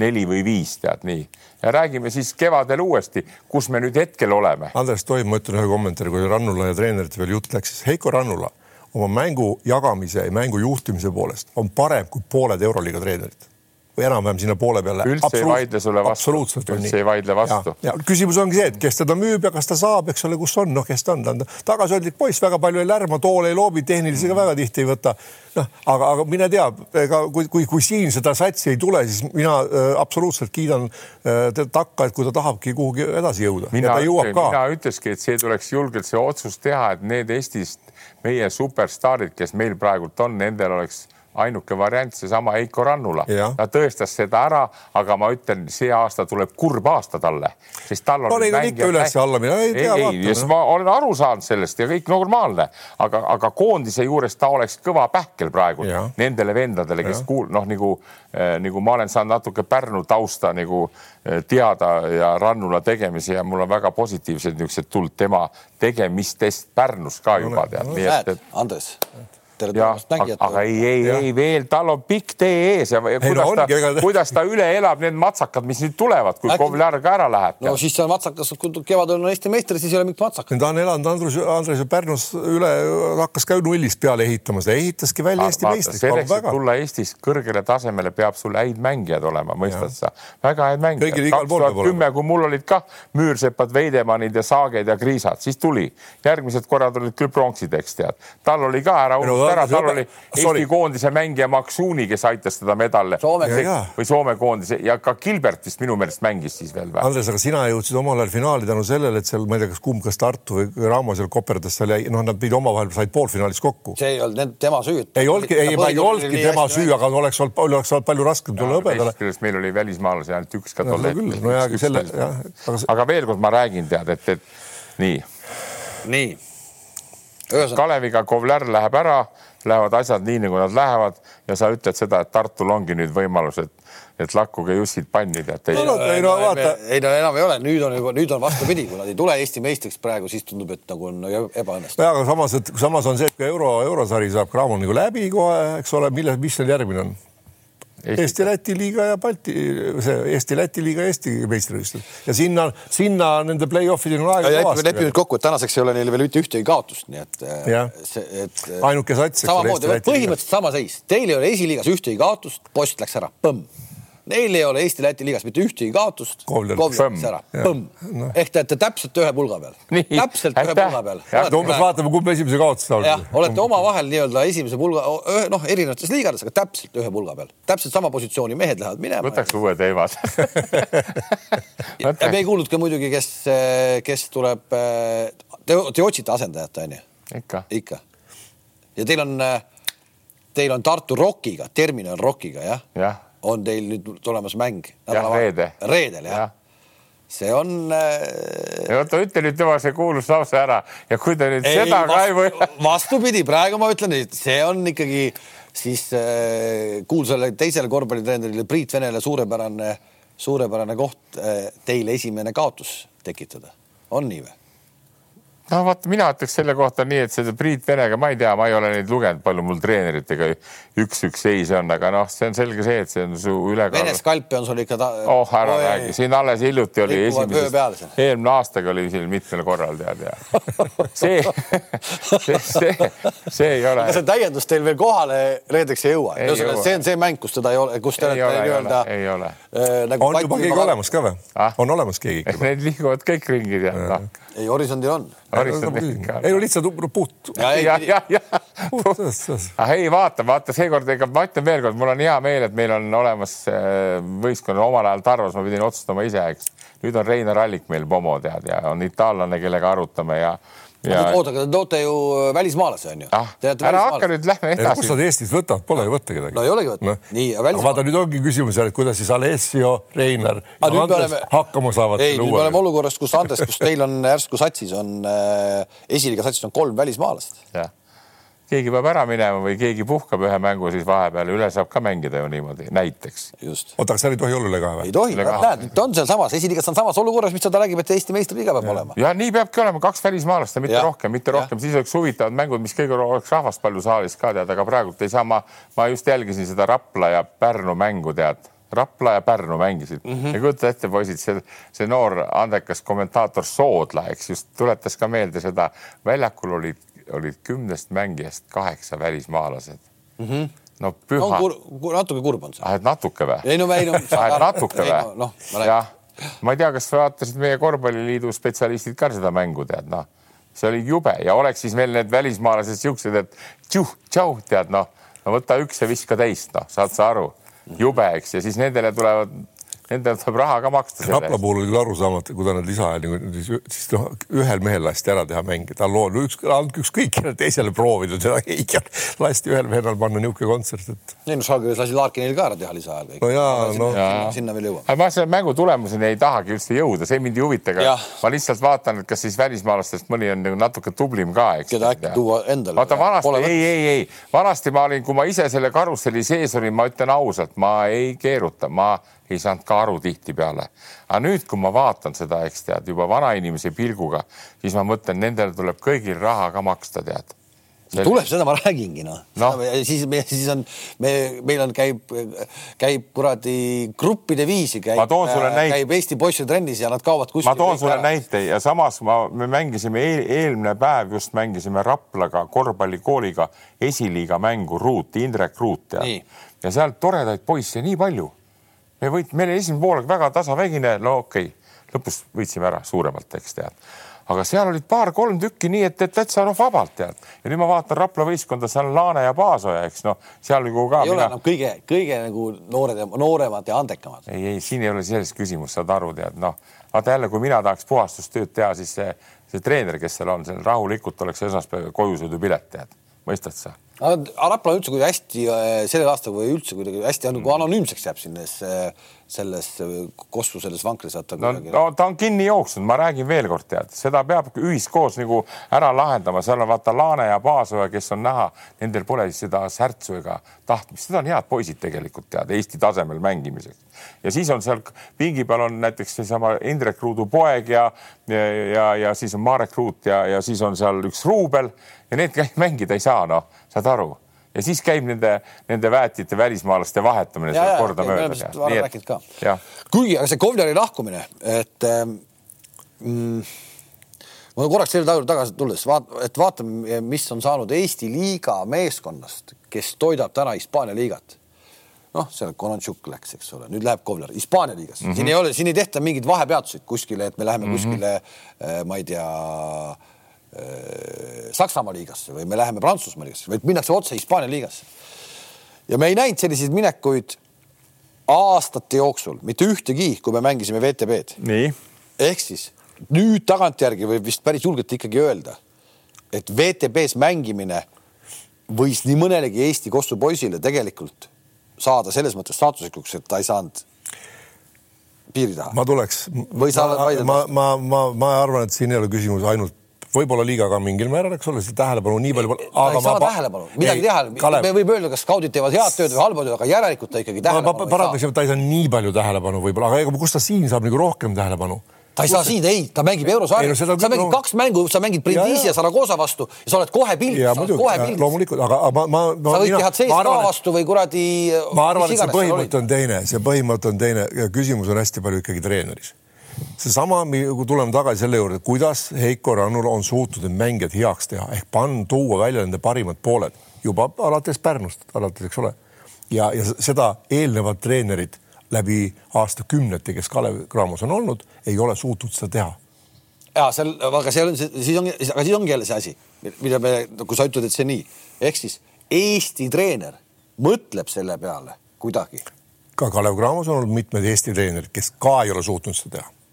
neli või viis, tead nii. ja räägime siis kevadel uuesti, kus me nüüd hetkel oleme. Andres, tohib, ma ütlen ühe kommentaari, kui Rannula ja treenerite veel jutt läks, siis Heiko Rannula oma mängu jagamise ja mängu juhtimise poolest on parem kui pooled Euroliiga treenerid või enam-vähem sinna poole peale. üldse ei vaidle sulle vastu. üldse ei vaidle vastu. küsimus ongi see, et kes teda müüb ja kas ta saab, eks ole, kus on, noh, kes ta on, ta on tagasihoidlik poiss, väga palju ei lärma, toole ei loobi, tehnilisega väga tihti ei võta. noh, aga, aga mine tea, ega kui, kui, kui siin seda satsi ei tule, siis mina äh, absoluutselt kiidan äh, takka, et kui ta tahabki kuhugi edasi jõuda. mina, mina ütleski, et see tuleks julgelt see otsus teha, et need Eestist meie superstaarid, kes meil praegult on, nendel oleks ainuke variant, seesama Heiko Rannula. ta tõestas seda ära, aga ma ütlen, see aasta tuleb kurb aasta talle, sest tal on. neid on ikka üles-alla, mina ei tea. ei, ei, ma olen aru saanud sellest ja kõik normaalne, aga, aga koondise juures ta oleks kõva pähkel praegu ja. nendele vendadele, kes kuul-, noh, nagu eh, nagu ma olen saanud natuke Pärnu tausta nagu eh, teada ja Rannula tegemisi ja mul on väga positiivsed niisugused tulnud tema tegemistest Pärnus ka juba tead no,. näed, Andres tere tulemast mängijatele. aga ei, ei, ei veel, tal on pikk tee ees ja, ja kuidas, no, ta, kuidas ta üle elab need matsakad, mis nüüd tulevad, kui Kovlar ka ära läheb. no siis see matsakas, kui kevadel on Eesti meister, siis ei ole mingit matsakat. ta on elanud Andrus, Andres Pärnus üle, hakkas ka nullist peale ehitama, seda ehitaski välja Eesti meistriks. selleks, et tulla Eestis kõrgele tasemele, peab sul häid mängijad olema, mõistad sa? väga häid mängijad. kaks tuhat kümme, kui mul olid kah Müürsepad, Veidemannid ja Saaged ja Kriisad, siis tuli. järgmised korrad olid küll pronksid, eks tead. tal oli ka ära unustatud ära, tal oli Eesti Sorry. koondise mängija Maksuuni, kes aitas teda medali või Soome koondise ja ka Gilbert vist minu meelest mängis siis veel või? Andres, aga sina jõudsid omal ajal finaali tänu sellele, et seal, ma ei tea, kas kumb, kas Tartu või Raamo seal koperdas seal jäi, noh, nad pidid omavahel said poolfinaalis kokku. see ei olnud tema süü. ei olnudki, ei, ei olnudki tema süü, aga oleks olnud, oleks olnud palju raskem tulla hõbedale. meil oli välismaalasi ainult üks ka tol hetkel. no ja selle, jah. aga veel kord ma räägin, tead, et, et nii. nii Kaleviga Kovler läheb ära, lähevad asjad nii, nagu nad lähevad ja sa ütled seda, et Tartul ongi nüüd võimalus, et, et lakkuge jussid panni teate. ei no, ei no vaata. ei no enam ei ole, nüüd on juba, nüüd on vastupidi, kui nad ei tule Eesti meistriks praegu, siis tundub, et nagu on ebaõnnestunud. aga samas, et samas on see, et kui euro, eurosari saab Cramon nagu läbi kohe, eks ole, mille, mis seal järgmine on? Eesti-Läti liiga ja Balti, see Eesti-Läti liiga, Eesti meistrivõistlused ja sinna, sinna nende play-off'ideni on aega kõvasti. lepime nüüd kokku, et tänaseks ei ole neil veel mitte ühtegi kaotust, nii et. see, et. ainuke sats. samamoodi, põhimõtteliselt sama seis, teil ei ole esiliigas ühtegi kaotust, post läks ära, põmm Neil ei ole Eesti-Läti liigas mitte ühtegi kaotust. no.. ehk te olete täpselt ühe pulga peal. täpselt ühe pulga peal. umbes vaatame, kumb esimese kaotuse jah, olete omavahel nii-öelda esimese pulga, noh, erinevates liigades, aga täpselt ühe pulga peal. täpselt sama positsiooni mehed lähevad minema. võtaks uue teema <laughs> ja me ei kuulnud ka muidugi, kes, kes tuleb. Te, te otsite asendajat, onju? ikka. ikka. ja teil on, teil on Tartu Rockiga, Terminal Rockiga, jah? jah on teil nüüd tulemas mäng. reede. reedel jah ja. see on äh.... oota, ütle nüüd tema see kuulus lause ära ja kui te nüüd ei, seda ka ei või. vastupidi, praegu ma ütlen, et see on ikkagi siis äh, kuulsale teisele korvpallitreenerile Priit Venele suurepärane, suurepärane koht äh, teile esimene kaotus tekitada. on nii või? No vaata, mina ütleks selle kohta nii, et seda Priit Venega ma ei tea, ma ei ole neid lugenud, palju mul treeneritega üks-üks seis on, aga noh, see on selge see, et see on su ülekaal. Vene skalpi on sul ikka ta.... oh ära räägi, siin alles hiljuti oli esimeses, eelmine aastaga oli siin mitmel korral tead ja see, see, see, see ei ole. see täiendus teil veel kohale reedeks ei jõua. see on see mäng, kus teda ei ole, kus te olete nii-öelda. ei ole äh,. Nagu on juba keegi olemas ka või ah?? on olemas keegi ikka? Need liiguvad kõik ringi tead noh. ei, horisondil on ei no lihtsalt puht. ei vaata, vaata seekord, ega ma ütlen veelkord, mul on hea meel, et meil on olemas äh, võistkonnal omal ajal Tarvas, ma pidin otsustama ise, eks. nüüd on Reinar Allik meil Pomo tead ja on itaallane, kellega arutame ja oota, aga te toote ju välismaalase onju ah,. ära hakka nüüd, lähme edasi. kust nad Eestis võtavad, pole ju võtta kedagi. no ei olegi võtta no.. nii, välismaal... vaata nüüd ongi küsimus, et kuidas siis Alessio, Reinar ja Andres oleme... hakkama saavad. ei, nüüd me oleme olukorras, kus Andres, kus teil on järsku satsis on äh,, esiliiga satsis on kolm välismaalast. jah keegi peab ära minema või keegi puhkab ühe mängu, siis vahepeal üle saab ka mängida ju niimoodi, näiteks. oota, aga seal ei tohi olla üle kahe või? ei tohi, näed, ta on sealsamas, esiliigas on samas olukorras, mis ta räägib, et Eesti meistriliiga peab ja. olema. ja nii peabki olema, kaks välismaalast ja mitte ja. rohkem, mitte rohkem, siis oleks huvitavad mängud, mis kõige oleks rahvast palju saalis ka tead, aga praegult ei saa ma, ma just jälgisin seda Rapla ja Pärnu mängu tead Rapla ja Pärnu mängisid mm -hmm. ja kujuta ette, poisid, see, see noor andekas kommentaator Soodla, eks just tuletas ka meelde seda, väljakul olid olid kümnest mängijast kaheksa välismaalased mm. -hmm no püha no,. Kur, kur, natuke kurb on see. ah, et natuke või? ei no ei no. <laughs> ah, et natuke või? noh, jah, ma ei tea, kas vaatasid meie korvpalliliidu spetsialistid ka seda mängu tead, noh, see oli jube ja oleks siis veel need välismaalased siuksed, et tšuh, tšau, tead noh, no võta üks ja viska teist, noh, saad sa aru, jube, eks, ja siis nendele tulevad Nendel tuleb raha ka maksta. Rapla puhul oli küll arusaamatu, kui ta need lisaajal nagu siis, siis noh, ühel mehel lasti ära teha mänge, tal on üks, andke ükskõik kellele teisele proovida seda, ei lasti ühel mehel panna niisugune kontsert, et. ei no Žalgiris lasi Larkinil ka ära teha lisaajal. no jaa, no sinna veel jõuab. ma selle mängu tulemuseni ei tahagi üldse jõuda, see mind ei huvita, aga ma lihtsalt vaatan, et kas siis välismaalastest mõni on nagu natuke tublim ka, eks. keda äkki tuua endale. vaata vanasti, ei, ei, ei, vanasti ma olin, kui ma ise selle karusselli sees olin, ma ütlen ausalt, ma ei keeruta, ma ei saanud ka aru tihtipeale. aga nüüd, kui ma vaatan seda, eks tead, juba vanainimese pilguga, siis ma mõtlen, nendel tuleb kõigil raha ka maksta, tead Sel... tuleb, seda ma räägingi noh no. no.. siis, siis on, me, meil on, käib, käib kuradi gruppide viisi käib, käib Eesti poisse trennis ja nad kaovad kuskile. ma toon sulle ära. näite ja samas ma, me mängisime eel, eelmine päev just mängisime Raplaga korvpallikooliga esiliiga mängu Ruut, Indrek Ruut ja, ja sealt toredaid poisse nii palju me võit-, meil oli esimene poolek väga tasavägine, no okei okay., lõpus võitsime ära suuremalt, eks tead. aga seal olid paar-kolm tükki nii, et, et täitsa noh, vabalt tead. ja nüüd ma vaatan Rapla võistkonda, seal on Laane ja Paasoja, eks noh, seal nagu ka. ei mina... ole enam kõige, kõige nagu noored, nooremad ja andekamad. ei, ei, siin ei ole sellist küsimust, saad aru, tead noh, vaata jälle, kui mina tahaks puhastustööd teha, siis see, see treener, kes seal on, seal rahulikult oleks esmaspäeval kojusõidupilet, tead, mõistad sa Rapla üldse kuidagi hästi äh, sellel aastal või üldse kuidagi hästi nagu anonüümseks jääb selles, selles Kossu selles vankris. no, no ta on kinni jooksnud, ma räägin veel kord, tead, seda peab ühiskoos nagu ära lahendama, seal on vaata Laane ja Paasoja, kes on näha, nendel pole seda särtsu ega tahtmist, need on head poisid tegelikult tead Eesti tasemel mängimiseks. ja siis on seal pingi peal on näiteks seesama Indrek Ruudu poeg ja, ja, ja, ja siis on Marek Ruut ja, ja siis on seal üks Ruubel. Ja need mängida ei saa, noh, saad aru ja siis käib nende, nende väetite välismaalaste vahetamine ja, kordamööda. kuigi, aga see Kovleri lahkumine, et ähm, mm, ma korraks selle juurde tagasi tulles vaat-, et vaatame, mis on saanud Eesti liiga meeskonnast, kes toidab täna Hispaania liigat. noh, seal Konatšuk läks, eks ole, nüüd läheb Kovler Hispaania liigas mm, -hmm. siin ei ole, siin ei tehta mingeid vahepeatuseid kuskile, et me läheme mm -hmm. kuskile, äh, ma ei tea Saksamaa liigasse või me läheme Prantsusmaa liigasse, vaid minnakse otse Hispaania liigasse. ja me ei näinud selliseid minekuid aastate jooksul, mitte ühtegi, kui me mängisime VTB-d. ehk siis nüüd tagantjärgi võib vist päris julgelt ikkagi öelda, et VTB-s mängimine võis nii mõnelegi Eesti Kossu poisile tegelikult saada selles mõttes staatuslikuks, et ta ei saanud piiri taha. ma tuleks. või sa oled vaidlenud? ma, ma, ma, ma arvan, et siin ei ole küsimus ainult võib-olla liiga ka mingil määral, eks ole, seda tähelepanu nii palju. ta ei saa tähelepanu, midagi teha, me võib öelda, kas skaudid teevad head tööd või halba tööd, aga järelikult ta ikkagi tähelepanu ei saa. parandaks, ta ei saa nii palju tähelepanu võib-olla, aga ega kus ta siin saab nagu rohkem tähelepanu ta ei saa siin, ei, ta mängib eurosarjas, sa mängid no... kaks mängu, sa mängid Brindisi ja, ja Saragosa vastu ja sa oled kohe pildis, kohe pildis. loomulikult, aga, aga ma, ma. sa võid teha CSKA vastu või kuradi. ma arvan, et see põhimõte on teine, see põhimõte on teine ja küsimus on hästi palju ikkagi treeneris. Seesama, kui tuleme tagasi selle juurde, kuidas Heiko Rannul on suutnud need mängijad heaks teha ehk panna, tuua välja nende parimad pooled juba alates Pärnust, alates, eks ole. ja, ja seda eelnevad treenerid läbi aastakümnete, kes Kalev Cramos on olnud, ei ole suutnud seda teha. ja seal, aga see on, siis ongi, aga siis ongi jälle see asi, mida me, kui sa ütled, et see nii, ehk siis Eesti treener mõtleb selle peale kuidagi. ka Kalev Cramos on olnud mitmed Eesti treenerid, kes ka ei ole suutnud seda teha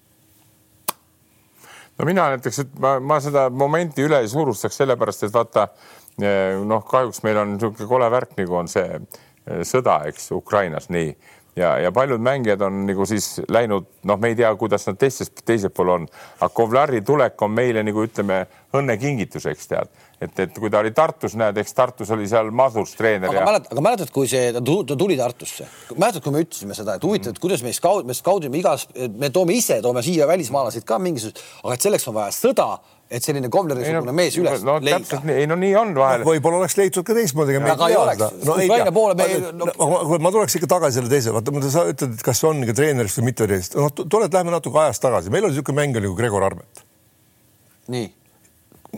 no mina näiteks, et ma, ma seda momenti üle ei surustaks, sellepärast et vaata eh, noh, kahjuks meil on niisugune kole värk, nagu on see eh, sõda, eks Ukrainas, nii. Ja, ja paljud mängijad on nagu siis läinud, noh, me ei tea, kuidas nad teistes, teisel pool on, aga Kovlari tulek on meile nagu ütleme õnnekingituseks tead, et, et kui ta oli Tartus, näed, eks Tartus oli seal Madurs treener. aga ja... mäletad, aga mäletad, kui see, ta tuli Tartusse, mäletad, kui me ütlesime seda, et huvitav, et kuidas me skaud, me skaudime igas, me toome ise, toome siia välismaalaseid ka mingisugused, aga et selleks on vaja sõda et selline Kobleri-sugune no, mees üles no, leida. ei no nii on vahel no,. võib-olla oleks leitud ka teistmoodi. aga ei oleks. no ei tea. Me... No... No, ma tuleks ikka tagasi selle teise, vaata, sa ütled, et kas on ikka treenerist või mitte treenerist. noh, tuled, lähme natuke ajas tagasi, meil oli niisugune mängija nagu Gregor Armet. nii.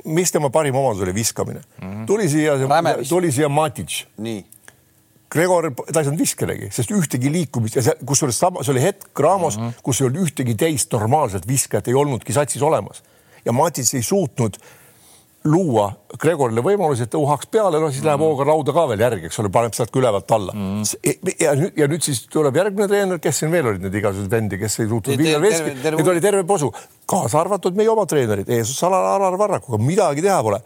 Mis tema parim omadus oli, viskamine mm. -hmm. tuli siia, tuli siia Matic. nii Gregor, ta ei saanud viskelegi, sest ühtegi liikumist ja see, kusjuures sama, see oli hetk Graamos mm, -hmm. kus ei olnud ühtegi teist normaalset viskajat ei olnudki satsis olemas ja Matits ei suutnud luua Gregorile võimalusi, et ta uhaks peale, no siis läheb mm. hooga lauda ka veel järgi, eks ole, paneb sealt ka ülevalt alla. Mm.. ja nüüd, ja nüüd siis tuleb järgmine treener, kes siin veel olid need igasugused vendi, kes ei suutnud viia veski, need oli terve posu, kaasa arvatud meie oma treenerid, eesotsas Alar, Alar Varrakuga, midagi teha pole.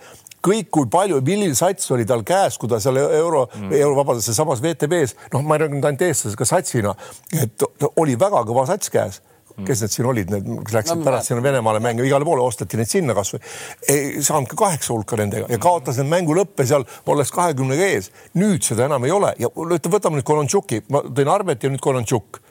Kõik, kui palju, milline sats oli tal käes, kui ta seal euro mm., euro, vabandust, samas WTB-s, noh, ma ei rääkinud ainult eestlasest, ka satsina, et oli väga kõva sats käes kes need siin olid, need, kes läksid no, pärast sinna Venemaale mängima, igale poole osteti neid sinna kasvõi. ei saanud ka kaheksa hulka nendega ja kaotas need mängu lõppe seal, olles kahekümnega ees. nüüd seda enam ei ole ja võtame nüüd Kolontšuki, ma tõin Arvet ja nüüd Kolontšuk.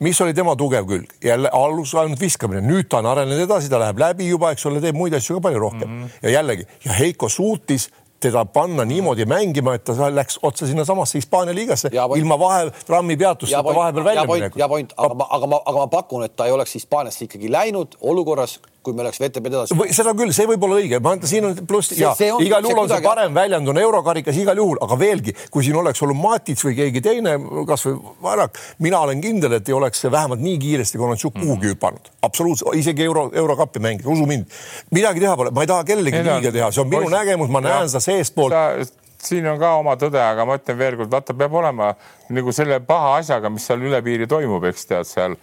mis oli tema tugev külg, jälle alus ainult viskamine, nüüd ta on arenenud edasi, ta läheb läbi juba, eks ole, teeb muid asju ka palju rohkem mm -hmm. ja jällegi ja Heiko suutis teda panna niimoodi mängima, et ta läks otse sinnasamasse Hispaania liigasse ilma vahe, rammi peatusteta vahepeal välja minekut. ja point, aga ma, aga ma, aga ma pakun, et ta ei oleks Hispaaniasse ikkagi läinud olukorras, kui me oleks VTB edasi. seda küll, see võib olla õige, ma siin on pluss ja on, igal juhul on see parem väljend on eurokarikas igal juhul, aga veelgi, kui siin oleks olnud Matic või keegi teine, kasvõi Varak, mina olen kindel, et ei oleks see vähemalt nii kiiresti Konatšuk mm. kuhugi hüpanud, absoluutselt, isegi euro, eurokappi mängida, usu mind. midagi teha pole, ma ei taha kellelegi liiga teha, see on minu nägemus, ma näen seda seestpoolt. Siin on ka oma tõde, aga ma ütlen veelkord, vaata, peab olema nagu selle paha asjaga, mis seal üle piiri toimub, eks tead seal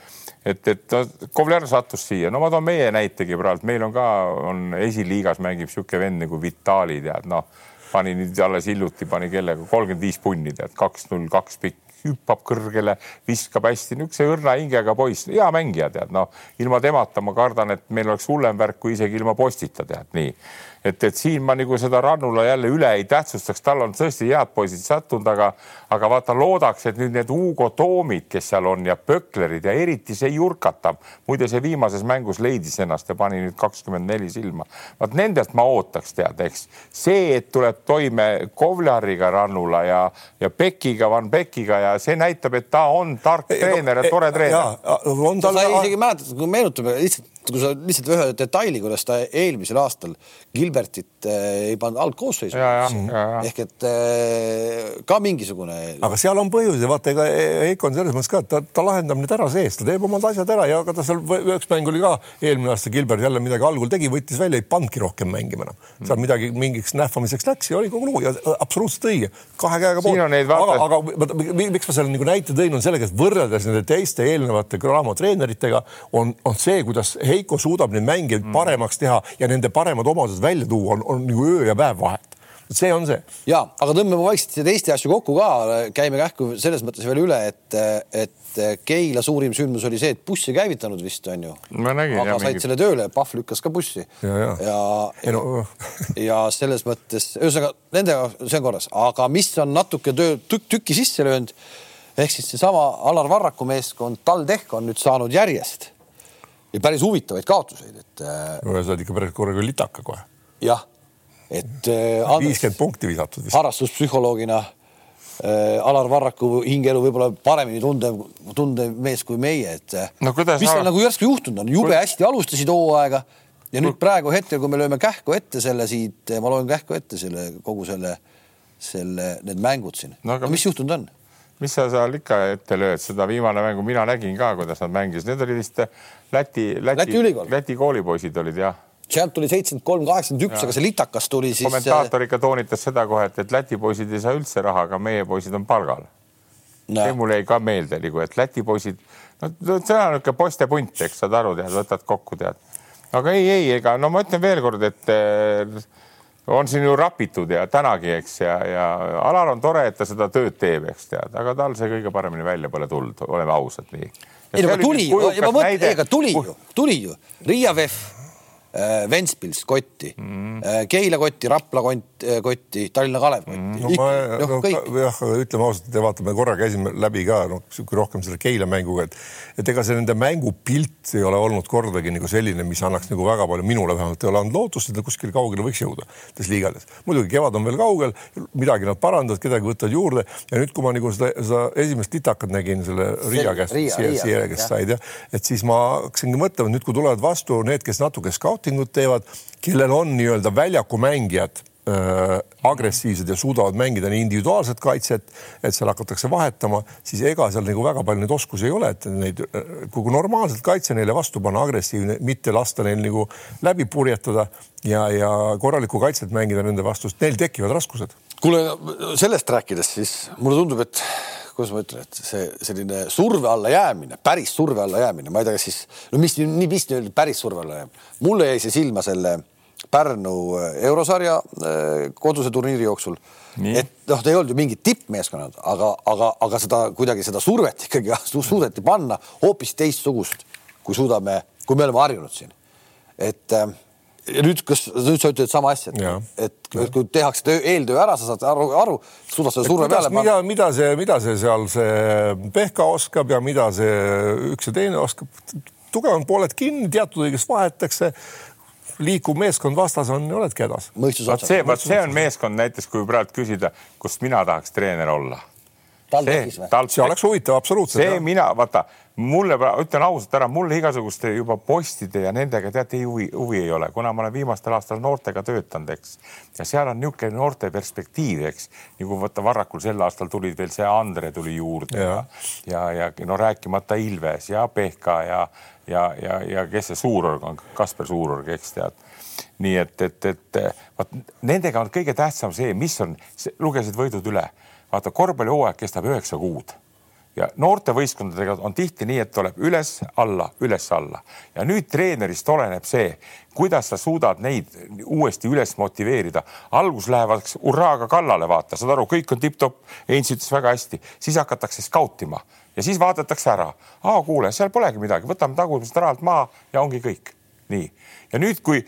et, et Kovler sattus siia, no ma toon meie näitegi praegu, meil on ka, on esiliigas mängib niisugune vend nagu Vitali, tead, noh, pani nüüd alles hiljuti, pani kellega kolmkümmend viis punni, tead, kaks null kaks pikk, hüppab kõrgele, viskab hästi, niisuguse õrna hingega poiss, hea mängija, tead, noh, ilma temata ma kardan, et meil oleks hullem värk kui isegi ilma postita, tead, nii et, et siin ma nagu seda Rannula jälle üle ei tähtsustaks, tal on tõesti head poisid sattunud, aga, aga vaata, loodaks, et nüüd need Hugo Toomid, kes seal on ja Pöklerid ja eriti see Jurkatam, muide, see viimases mängus leidis ennast ja pani nüüd kakskümmend neli silma. vaat nendelt ma ootaks teada, eks see, et tuleb toime Kovlariga Rannula ja, ja Pekiga, Van Pekiga ja see näitab, et ta on tark treener ja tore treener. sa isegi mäletad, kui meenutame lihtsalt kui sa lihtsalt ühe detaili, kuidas ta eelmisel aastal Gilbertit äh, ei pannud algkoosseisu. ehk et äh, ka mingisugune. aga seal on põhjus ja vaata, ega Heiko on selles mõttes ka, et ta, ta lahendab need ära sees, ta teeb omad asjad ära ja ega ta seal üks mäng oli ka eelmine aasta Gilbert jälle midagi algul tegi, võttis välja, ei pannudki rohkem mängima enam seal midagi mingiks nähvamiseks läks ja oli kogu lugu ja absoluutselt õige, kahe käega poolt. aga, aga miks ma selle nagu näite tõin, on sellega, et võrreldes nende teiste eelnevate Graamo treeneritega on, on see, kuidas Heiko suudab neid mänge mm. paremaks teha ja nende paremad omadused välja tuua, on, on nagu öö ja päev vahet see on see. ja, aga tõmbame vaikselt teiste asju kokku ka, käime kähku selles mõttes veel üle, et, et Keila suurim sündmus oli see, et buss ei käivitanud vist on ju. aga said selle tööle, Pahv lükkas ka bussi. ja, ja, ja, ja, no. ja selles mõttes, ühesõnaga nendega see on korras, aga mis on natuke töö tükk tükki sisse löönud ehk siis seesama Alar Varraku meeskond TalTech on nüüd saanud järjest päris huvitavaid kaotuseid, et. no sa oled ikka päris korraga litaka kohe. jah et äh, viiskümmend punkti visatud harrastuspsühholoogina äh, Alar Varraku hingeelu võib-olla paremini tundev, tundev mees kui meie, et äh, no, mis seal nagu järsku juhtunud on, jube hästi alustasid hooaega ja nüüd praegu hetkel, kui me lööme kähku ette selle siit, ma loen kähku ette selle kogu selle, selle, need mängud siin no,. aga mis juhtunud on? Mis sa seal ikka ette lööd, seda viimane mängu mina nägin ka, kuidas nad mängisid, need olid vist Läti, Läti, Läti, Läti koolipoisid olid jah. Sealt tuli seitsekümmend kolm, kaheksakümmend üks, aga see litakas tuli siis. kommentaator ikka toonitas seda kohe, et, et Läti poisid ei saa üldse raha, aga meie poisid on palgal. No.. see mul jäi ka meelde nagu, et Läti poisid, no see on niisugune poiste punt, eks saad aru, tead, võtad kokku, tead. aga ei, ei, ega no ma ütlen veelkord, et eh, on siin ju rapitud ja tänagi, eks, ja, ja Alar on tore, et ta seda tööd teeb, eks tead, aga tal see kõige paremini välja pole tulnud, oleme ausad nii. ei no aga tuli ma mõtlen, ega tuli ju, tuli ju, Riia VEF Ventspils kotti. Mm., Keila kotti, Rapla äh, kotti, Tallinna Kalev kotti. Mm.. no ma no, no, jah, ütleme ausalt, et vaatame korra käisime läbi ka noh, sihuke rohkem selle Keila mänguga, et et ega see nende mängupilt ei ole olnud kordagi nagu selline, mis annaks nagu väga palju, minule vähemalt ei ole andnud lootust, et nad kuskile kaugele võiks jõuda nendes liigades. muidugi kevad on veel kaugel, midagi nad parandavad, kedagi võtavad juurde ja nüüd, kui ma nagu seda, seda esimest litakat nägin selle Riia käest, siia, siia käest said jah, et siis ma hakkasingi mõtlema, nüüd kui tulevad vastu need, kes natuke scout scouting ut teevad, kellel on nii-öelda väljakumängijad äh, agressiivsed ja suudavad mängida nii individuaalset kaitset, et seal hakatakse vahetama, siis ega seal nagu väga palju neid oskusi ei ole, et neid, kui normaalselt kaitse neile vastu panna, agressiivne, mitte lasta neil nagu läbi purjetada ja, ja korralikku kaitset mängida nende vastu, sest neil tekivad raskused. kuule, sellest rääkides siis mulle tundub, et kuidas ma ütlen, et see selline surve alla jäämine, päris surve alla jäämine, ma ei tea, kas siis no mis nii, mis nüüd päris surve alla jääb. mulle jäi see silma selle Pärnu äh, eurosarja äh, koduse turniiri jooksul. et noh, ta ei olnud ju mingid tippmeeskonnad, aga, aga, aga seda kuidagi seda survet ikkagi <laughs> suudeti panna hoopis teistsugust, kui suudame, kui me oleme harjunud siin. et äh, ja nüüd, kas nüüd sa ütled sama asja, et, et, et kui tehakse töö, eeltöö ära, sa saad aru, aru, suudad seda surve peale panna. mida, see, mida see seal see Pehka oskab ja mida see üks ja teine oskab. tugevad pooled kinni, teatud õigest vahetakse liikuv meeskond vastas on, oledki hädas. vot see, vot see on meeskond näiteks, kui praegu küsida, kust mina tahaks treener olla või? see oleks huvitav, absoluutselt. see jah. mina, vaata, mulle, ütlen ausalt ära, mul igasuguste juba postide ja nendega teate huvi, huvi ei ole, kuna ma olen viimastel aastatel noortega töötanud, eks. ja seal on niisugune noorte perspektiiv, eks. nagu vaata Varrakul sel aastal tuli veel see Andre tuli juurde ja, ja, ja, ja no rääkimata Ilves ja Pehka ja, ja, ja, ja kes see suurorg on, Kasper Suurorg, eks tead. Nii et, et, et vaat nendega on kõige tähtsam see, mis on, lugesid võidud üle. Vaata korvpallihooaeg kestab üheksa kuud ja noortevõistkondadega on tihti nii, et tuleb üles-alla, üles-alla ja nüüd treenerist oleneb see, kuidas sa suudad neid uuesti üles motiveerida. algus lähevad hurraaga kallale, vaata, saad aru, kõik on tipp-topp, Heinz ütles väga hästi, siis hakatakse skautima ja siis vaadatakse ära. aa, kuule, seal polegi midagi, võtame tagumisest rajalt maha ja ongi kõik. nii, ja nüüd, kui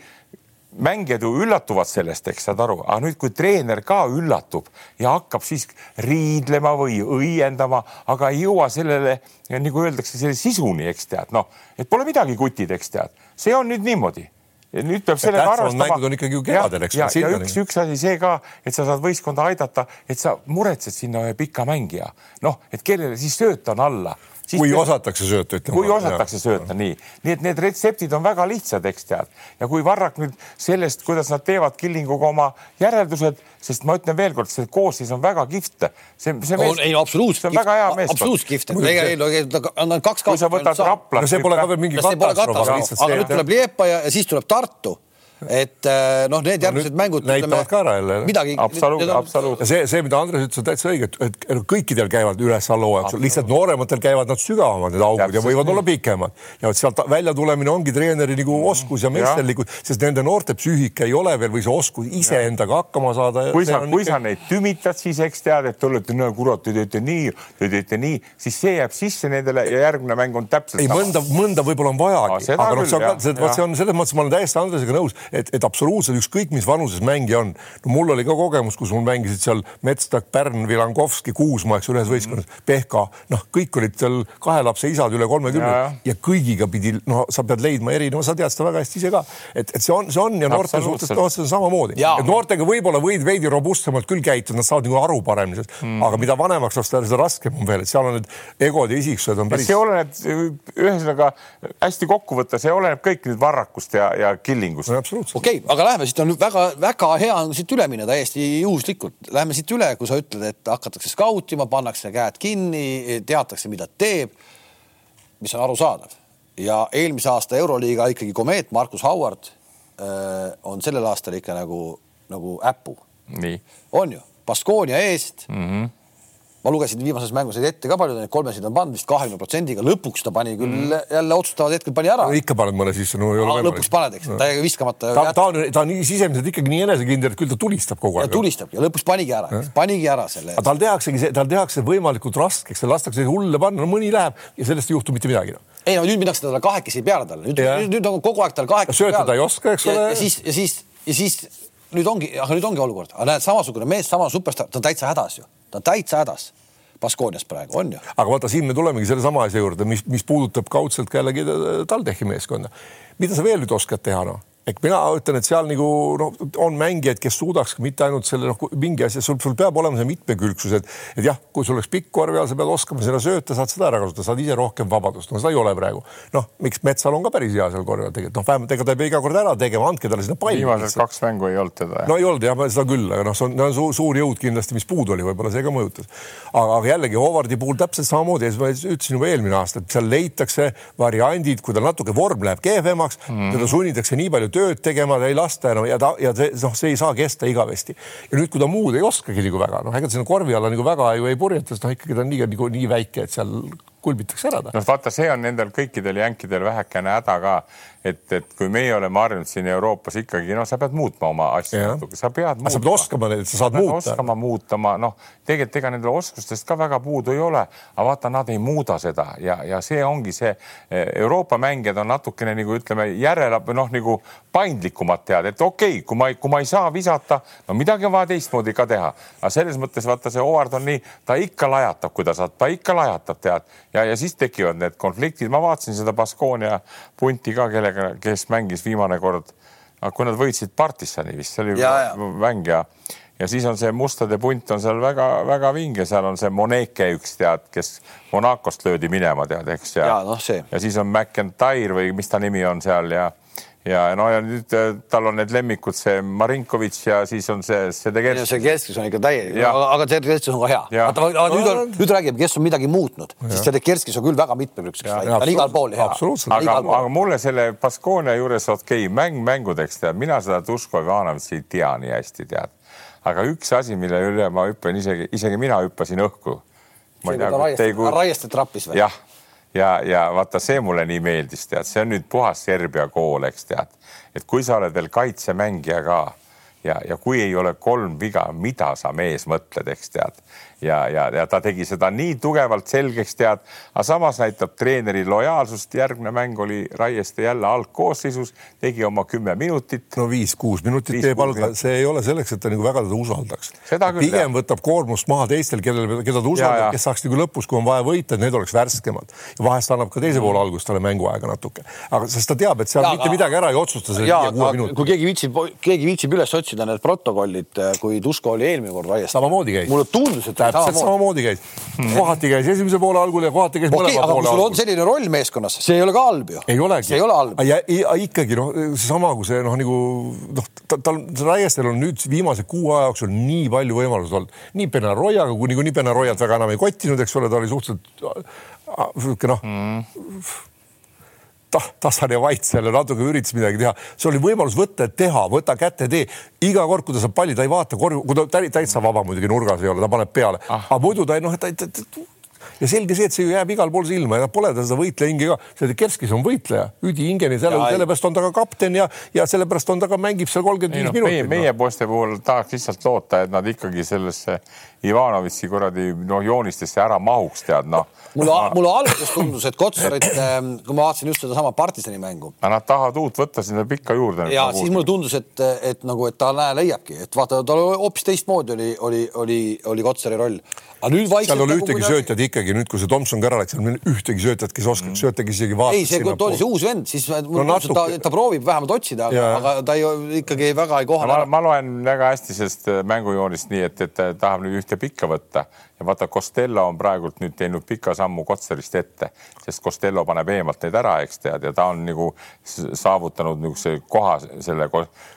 mängijad ju üllatuvad sellest, eks saad aru, aga nüüd, kui treener ka üllatub ja hakkab siis riidlema või õiendama, aga ei jõua sellele, nagu öeldakse, selle sisuni, eks tead, noh, et pole midagi kutid, eks tead, see on nüüd niimoodi. Ja nüüd peab sellega arvestama. mängud on ikkagi ju kevadel, eks. ja, ja, ja üks, üks asi see ka, et sa saad võistkonda aidata, et sa muretsed sinna ühe pika mängija, noh, et kellele siis sööt on alla kui te... osatakse sööta, ütleme. kui osatakse sööta, nii, nii et need retseptid on väga lihtsad, eks tead. ja kui Varrak nüüd sellest, kuidas nad teevad Killinguga oma järeldused, sest ma ütlen veelkord, see koosseis on väga kihvt. see, see mees, ei no absoluutselt. see on väga hea meeskond. absoluutselt kihvt, on kaks. kui sa võtad Rapla. no see pole ka veel mingi katastroof. aga nüüd tuleb Liepa ja, ja siis tuleb Tartu et äh, noh, need järgmised no, mängud näitavad ka ära jälle. midagi. absoluutselt, absoluutselt. see, see, mida Andres ütles, on täitsa õige, et, et kõikidel käivad üles-alla hooajaks, lihtsalt noorematel käivad nad sügavamad, need augud ja võivad nii. olla pikemad. ja vot sealt välja tulemine ongi treeneri nagu oskus ja meisterlikkus, sest nende noorte psüühika ei ole veel või see oskus iseendaga hakkama saada. kui sa, kui ikka... sa neid tümitad, siis eks tead, et te olete, no kurat, te teete nii, te teete nii, siis see jääb sisse nendele ja järgmine mäng on täpselt ei, mõnda, mõnda võib-olla on vajagi, aga noh, see on selles mõttes, ma olen täiesti Andresega nõus, et, et absoluutselt ükskõik, mis vanuses mängija on. no mul oli ka kogemus, kus mul mängisid seal Metstak, Pärn, Vilankovski, Kuusma, eks ühes võistkonnas mm. Pehka, noh, kõik olid seal kahe lapse isad üle kolmekümne ja, ja kõigiga pidi, no sa pead leidma erineva, sa tead seda väga hästi ise ka, et, et see on, see on ja noorte suhtes, noh, see on samamoodi. et noortega võib-olla võid veidi robustsemalt küll käituda, nad saavad nagu aru paremini sellest mm, aga mida vanemaks saab, seda raskem on veel, et seal on need egod ja isiksused on päris. see oleneb, ühesõnaga hästi kokku võtta, see oleneb kõik nüüd varrakust ja, ja killingust no,. Okei okay,, aga läheme siit on väga-väga hea on siit üle minna täiesti juhuslikult. Läheme siit üle, kui sa ütled, et hakatakse skautima, pannakse käed kinni, teatakse, mida teeb. mis on arusaadav ja eelmise aasta Euroliiga ikkagi komeet Markus Howard äh, on sellel aastal ikka nagu, nagu äpu. on ju, Baskonia eest mm. -hmm ma lugesin viimases mängus ette ka palju neid kolmesid on pannud vist kahekümne protsendiga, lõpuks ta pani küll mm. jälle otsustavad hetkel pani ära. ikka paned mõne sisse, no ei ole võimalik. lõpuks paned, eks, ta jäi viskamata. ta, ta on, ta on sisemiselt ikkagi nii enesekindel, et küll ta tulistab kogu aeg. tulistab ja lõpuks panigi ära, panigi ära selle. tal tehaksegi see, tal tehakse võimalikult raskeks, lastakse hulle panna, no mõni läheb ja sellest ei juhtu mitte midagi no ei no nüüd minnakse talle kahekesi peale talle, nüüd, nüüd, nüüd on kogu aeg tal kahekesi peale. sööta ta ei oska, eks ole. ja siis, ja siis, ja siis nüüd ongi, aga nüüd ongi olukord, aga näed, samasugune mees, sama superstaar, ta on täitsa hädas ju, ta on täitsa hädas Baskoonias praegu on ju. aga vaata, siin me tulemegi sellesama asja juurde, mis, mis puudutab kaudselt ka jällegi TalTechi meeskonda. mida sa veel nüüd oskad teha, noh? Ehk mina ütlen, et seal nagu noh, on mängijaid, kes suudaks mitte ainult selle noh, mingi asja, sul, sul peab olema see mitmekülgsus, et, et jah, kui sul oleks pikk korvi all, sa pead oskama seda sööta, saad seda ära kasutada, saad ise rohkem vabadust, no seda ei ole praegu. noh, miks Metsal on ka päris hea seal korvi all tegelikult, noh, vähemalt ega ta ei pea iga kord ära tegema, andke talle sinna palli. viimased kaks mängu ei olnud teda. no ei olnud jah, seda küll, aga noh, see on, on suur, suur jõud kindlasti, mis puudu oli, võib-olla see ka mõjutas. aga, aga jällegi Hovardi puhul täpselt samamoodi, ma ütlesin juba eelmine aasta, et seal leitakse variandid, kui tal natuke vorm läheb kehvemaks mm., teda sunnitakse nii palju tööd tegema, ei lasta enam ja ta ja see noh, see ei saa kesta igavesti. ja nüüd, kui ta muud ei oskagi nagu väga, noh, ega ta sinna korvi alla nagu väga ju ei purjeta, sest noh, ikkagi ta on nii, nii, nii väike, et seal kulbitakse ära noh, vaata, see on nendel kõikidel jänkidel vähekene häda ka, et, et kui meie oleme harjunud siin Euroopas ikkagi, no sa pead muutma oma asju natuke, sa pead sa pead oskama neid, sa saad sa muuta. oskama muutama, noh, tegelikult ega nendel oskustest ka väga puudu ei ole, aga vaata, nad ei muuda seda ja, ja see ongi see Euroopa mängijad on natukene nagu ütleme järele noh, nagu paindlikumad tead, et okei okay,, kui ma, kui ma ei saa visata, no midagi on vaja teistmoodi ka teha, aga selles mõttes vaata, see Howard on nii, ta ikka lajatab, kui ta saab, ta ikka lajatab, tead ja, ja siis tekivad need konfliktid, ma vaatasin seda Baskonia punti ka, kellega, kes mängis viimane kord, kui nad võitsid Partisani vist, see oli ja, ja. mäng ja ja siis on see mustade punt on seal väga-väga vinge, seal on see Moneke üks tead, kes Monacost löödi minema tead, eks ja, ja, no, ja siis on McIntyre või mis ta nimi on seal ja ja no ja nüüd äh, tal on need lemmikud, see Marinkovitš ja siis on see Sedekerski. see keskus on ikka täielik, aga, aga Sedekerskis on ka hea. vaata, aga nüüd on, nüüd räägime, kes on midagi muutnud, sest Sedekerskis on küll väga mitmekülgseks läinud, ta on igal pool hea. aga, aga mulle selle Baskonia juures, okei okay,, mäng mängudeks tead, mina seda Duško Ivanovitši ei tea nii hästi, tead. aga üks asi, mille üle ma hüppan isegi, isegi mina hüppasin õhku. tea, kui te Raieste trappis või? jah ja, ja vaata, see mulle nii meeldis, tead, see on nüüd puhas Serbia kool, eks tead, et kui sa oled veel kaitsemängija ka ja, ja kui ei ole kolm viga, mida sa mees mõtled, eks tead ja, ja, ja ta tegi seda nii tugevalt selgeks, tead, aga samas näitab treeneri lojaalsust. järgmine mäng oli Raieste jälle algkoosseisus, tegi oma kümme minutit. no viis-kuus minutit viis, teeb alg, see ei ole selleks, et ta nagu väga teda usaldaks. pigem jah. võtab koormust maha teistel, kellel, keda ta usaldab, kes saaks nagu lõpus, kui on vaja võita, et need oleks värskemad ja vahest annab ka teise poole algust talle mänguaega natuke, aga sest ta teab, et seal ja, mitte aga, midagi ära ei otsusta. kui keegi viitsib, keegi viitsib üles otsida need protokollid, kui Tusko oli eelmine kord Raieste. samamoodi käis. mulle tundus, et täpselt samamoodi käis hmm.. kohati käis esimese poole algul ja kohati käis okay, mõlema poole algul. on selline roll meeskonnas, see ei ole ka halb ju. ei olegi. see ei ole halb. ja, ja ikkagi noh, seesama, kui see noh, nagu noh, tal Raiestel on nüüd viimase kuu aja jooksul nii palju võimalusi olnud, nii Benaroyaga, kui niikuinii Benaroyat väga enam ei kottinud, eks ole, ta oli suhteliselt niisugune noh mm tah-, Tassan ja Vait seal natuke üritas midagi teha, see oli võimalus võtta, teha, võta kätte, tee. iga kord, kui ta saab palli, ta ei vaata korvi, kui ta täitsa vaba muidugi nurgas ei ole, ta paneb peale ah., aga muidu ta ei noh, ta, ta, ta ja selge see, et see ju jääb igal pool silma ja pole ta seda võitlejahinge ka, see Kerskis on võitleja, Üdi Ingeni, selle, sellepärast on ta ka kapten ja, ja sellepärast on ta ka mängib seal kolmkümmend viis minutit. meie, meie poiste puhul tahaks lihtsalt loota, et nad ikkagi sellesse Ivanovitši kuradi noh, joonistesse ära mahuks, tead noh. mulle, mulle alguses tundus, et Kotsarit, <clears throat> ähm, kui ma vaatasin just sedasama partisani mängu. Nad tahavad uut võtta sinna pikka juurde. ja siis mulle tundus, et, et nagu, et ta näe leiabki, et vaata, tal hoopis teistmoodi oli, oli, oli, oli Kotsari roll. aga nüüd vaikselt. seal ei ole nagu ühtegi söötjat ikkagi nüüd, kui see Tomson ka ära läks, seal ühtegi söötjat, kes oskaks mm. söötagi isegi vaadata. ei, see, kui oli see uus vend, siis no, natuke... ta, ta proovib vähemalt otsida, aga, aga ta ei, ikkagi väga ei kohane. ma loen väga hästi sellest mängujoonist nii, et, et ta tahab nüüd ühte pikka võtta ja vaata, Costello on praegult nüüd teinud pika sammu Kotsarist ette, sest Costello paneb eemalt neid ära, eks tead, ja ta on nagu saavutanud niisuguse koha selle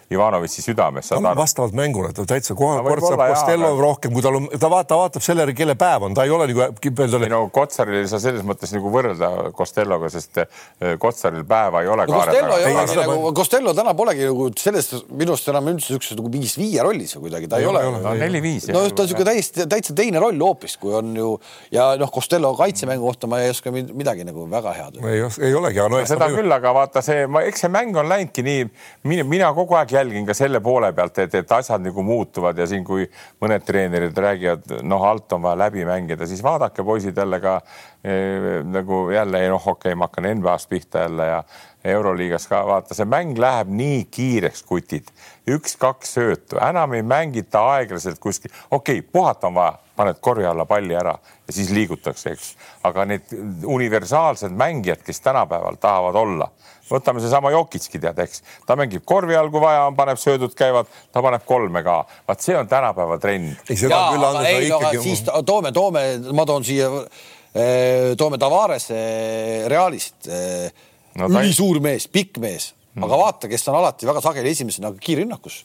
Ivanovitši südames. No, vastavalt mängule ta täitsa kohe kord saab Costello rohkem, kui tal on, ta vaata, vaatab selle järgi, kelle päev on, ta ei ole nagu kipelda. ei no Kotsaril ei saa selles mõttes nagu võrrelda Costelloga, sest eh, Kotsaril päeva ei ole no,. Costello ei olegi nagu, Costello täna polegi nagu sellest minu arust enam üldse niisuguses nagu viis-viie rollis või kuidagi, ta ei, ei ole. no neli-viis. no ta on niisugune täiesti, täitsa teine roll hoopis, kui on ju ja noh, Costello kaitsemängu kohta ma ei oska midagi nagu väga head. ei, ei olegi, aga no, seda küll, aga vaata see, eks see mäng on läinudki nii, mina kogu aeg jälgin ka selle poole pealt, et, et asjad nagu muutuvad ja siin, kui mõned treenerid räägivad, noh, alt on vaja läbi mängida, siis vaadake, poisid jälle ka eh, nagu jälle noh, okei okay,, ma hakkan NBA-st pihta jälle ja Euroliigas ka vaata, see mäng läheb nii kiireks, kutid, üks-kaks söötu, enam ei mängita aeglaselt kuskil, okei okay,, puhata on vaja, paned korje alla palli ära ja siis liigutakse, eks. aga need universaalsed mängijad, kes tänapäeval tahavad olla, võtame seesama Jokitski tead, eks, ta mängib korvi all, kui vaja on, paneb söödud käivad, ta paneb kolme ka. vaat see on tänapäeva trend. ikkagi. siis toome, toome, ma toon siia, eh, toome Tavares Realist eh, no,. ülisuur mees, pikk mees mm., aga vaata, kes on alati väga sageli esimesena kiirrünnakus.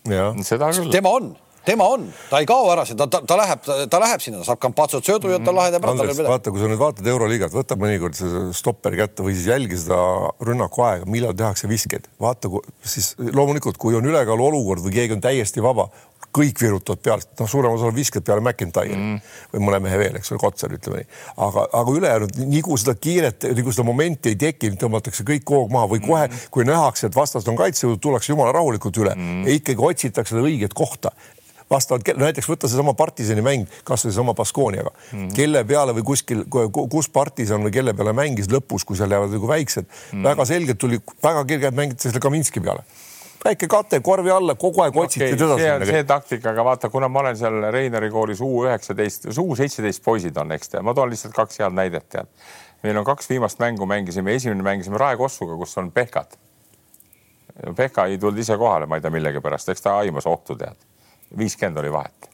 tema on tema on, ta ei kao ära, ta, ta, ta läheb, ta läheb sinna, saab kampatsot söödu ja ta lahendab ära. Andres, vaata, kui sa nüüd vaatad Euroliigat, võta mõnikord see stopperi kätte või siis jälgi seda rünnaku aega, millal tehakse viskeid. vaata, siis loomulikult, kui on ülekaalu olukord või keegi on täiesti vaba, kõik virutavad pealt, noh, suurem osa viskab peale McIntyre'i mm. või mõne mehe veel, eks ole, Kotsar, ütleme nii. aga, aga ülejäänud, nii kui seda kiiret, nii kui seda momenti ei teki, tõmmatakse kõik hoog maha või kohe mm., kui nähakse, et vastased on kaitsejõud, tullakse jumala rahulikult üle mm. ja ikkagi otsitakse seda õiget kohta vastavalt, näiteks võtta seesama partisani mäng, kasvõi seesama Baskooniaga mm, -hmm. kelle peale või kuskil, kus partisan või kelle peale mängis lõpus, kui seal jäävad nagu väiksed mm, -hmm. väga selgelt tuli, väga kergelt mängiti selle Kaminski peale väike kate korvi alla, kogu aeg otsiti okay, teda. see on see taktika, aga vaata, kuna ma olen seal Reinari koolis U üheksateist, U seitseteist poisid on, eks tead, ma toon lihtsalt kaks head näidet, tead. meil on kaks viimast mängu mängisime, esimene mängisime Raekossuga, kus on Pehkad. Pehka ei tulnud ise kohale, ma ei tea millegipärast, eks ta aimas ohtu, tead. viiskümmend oli vahet.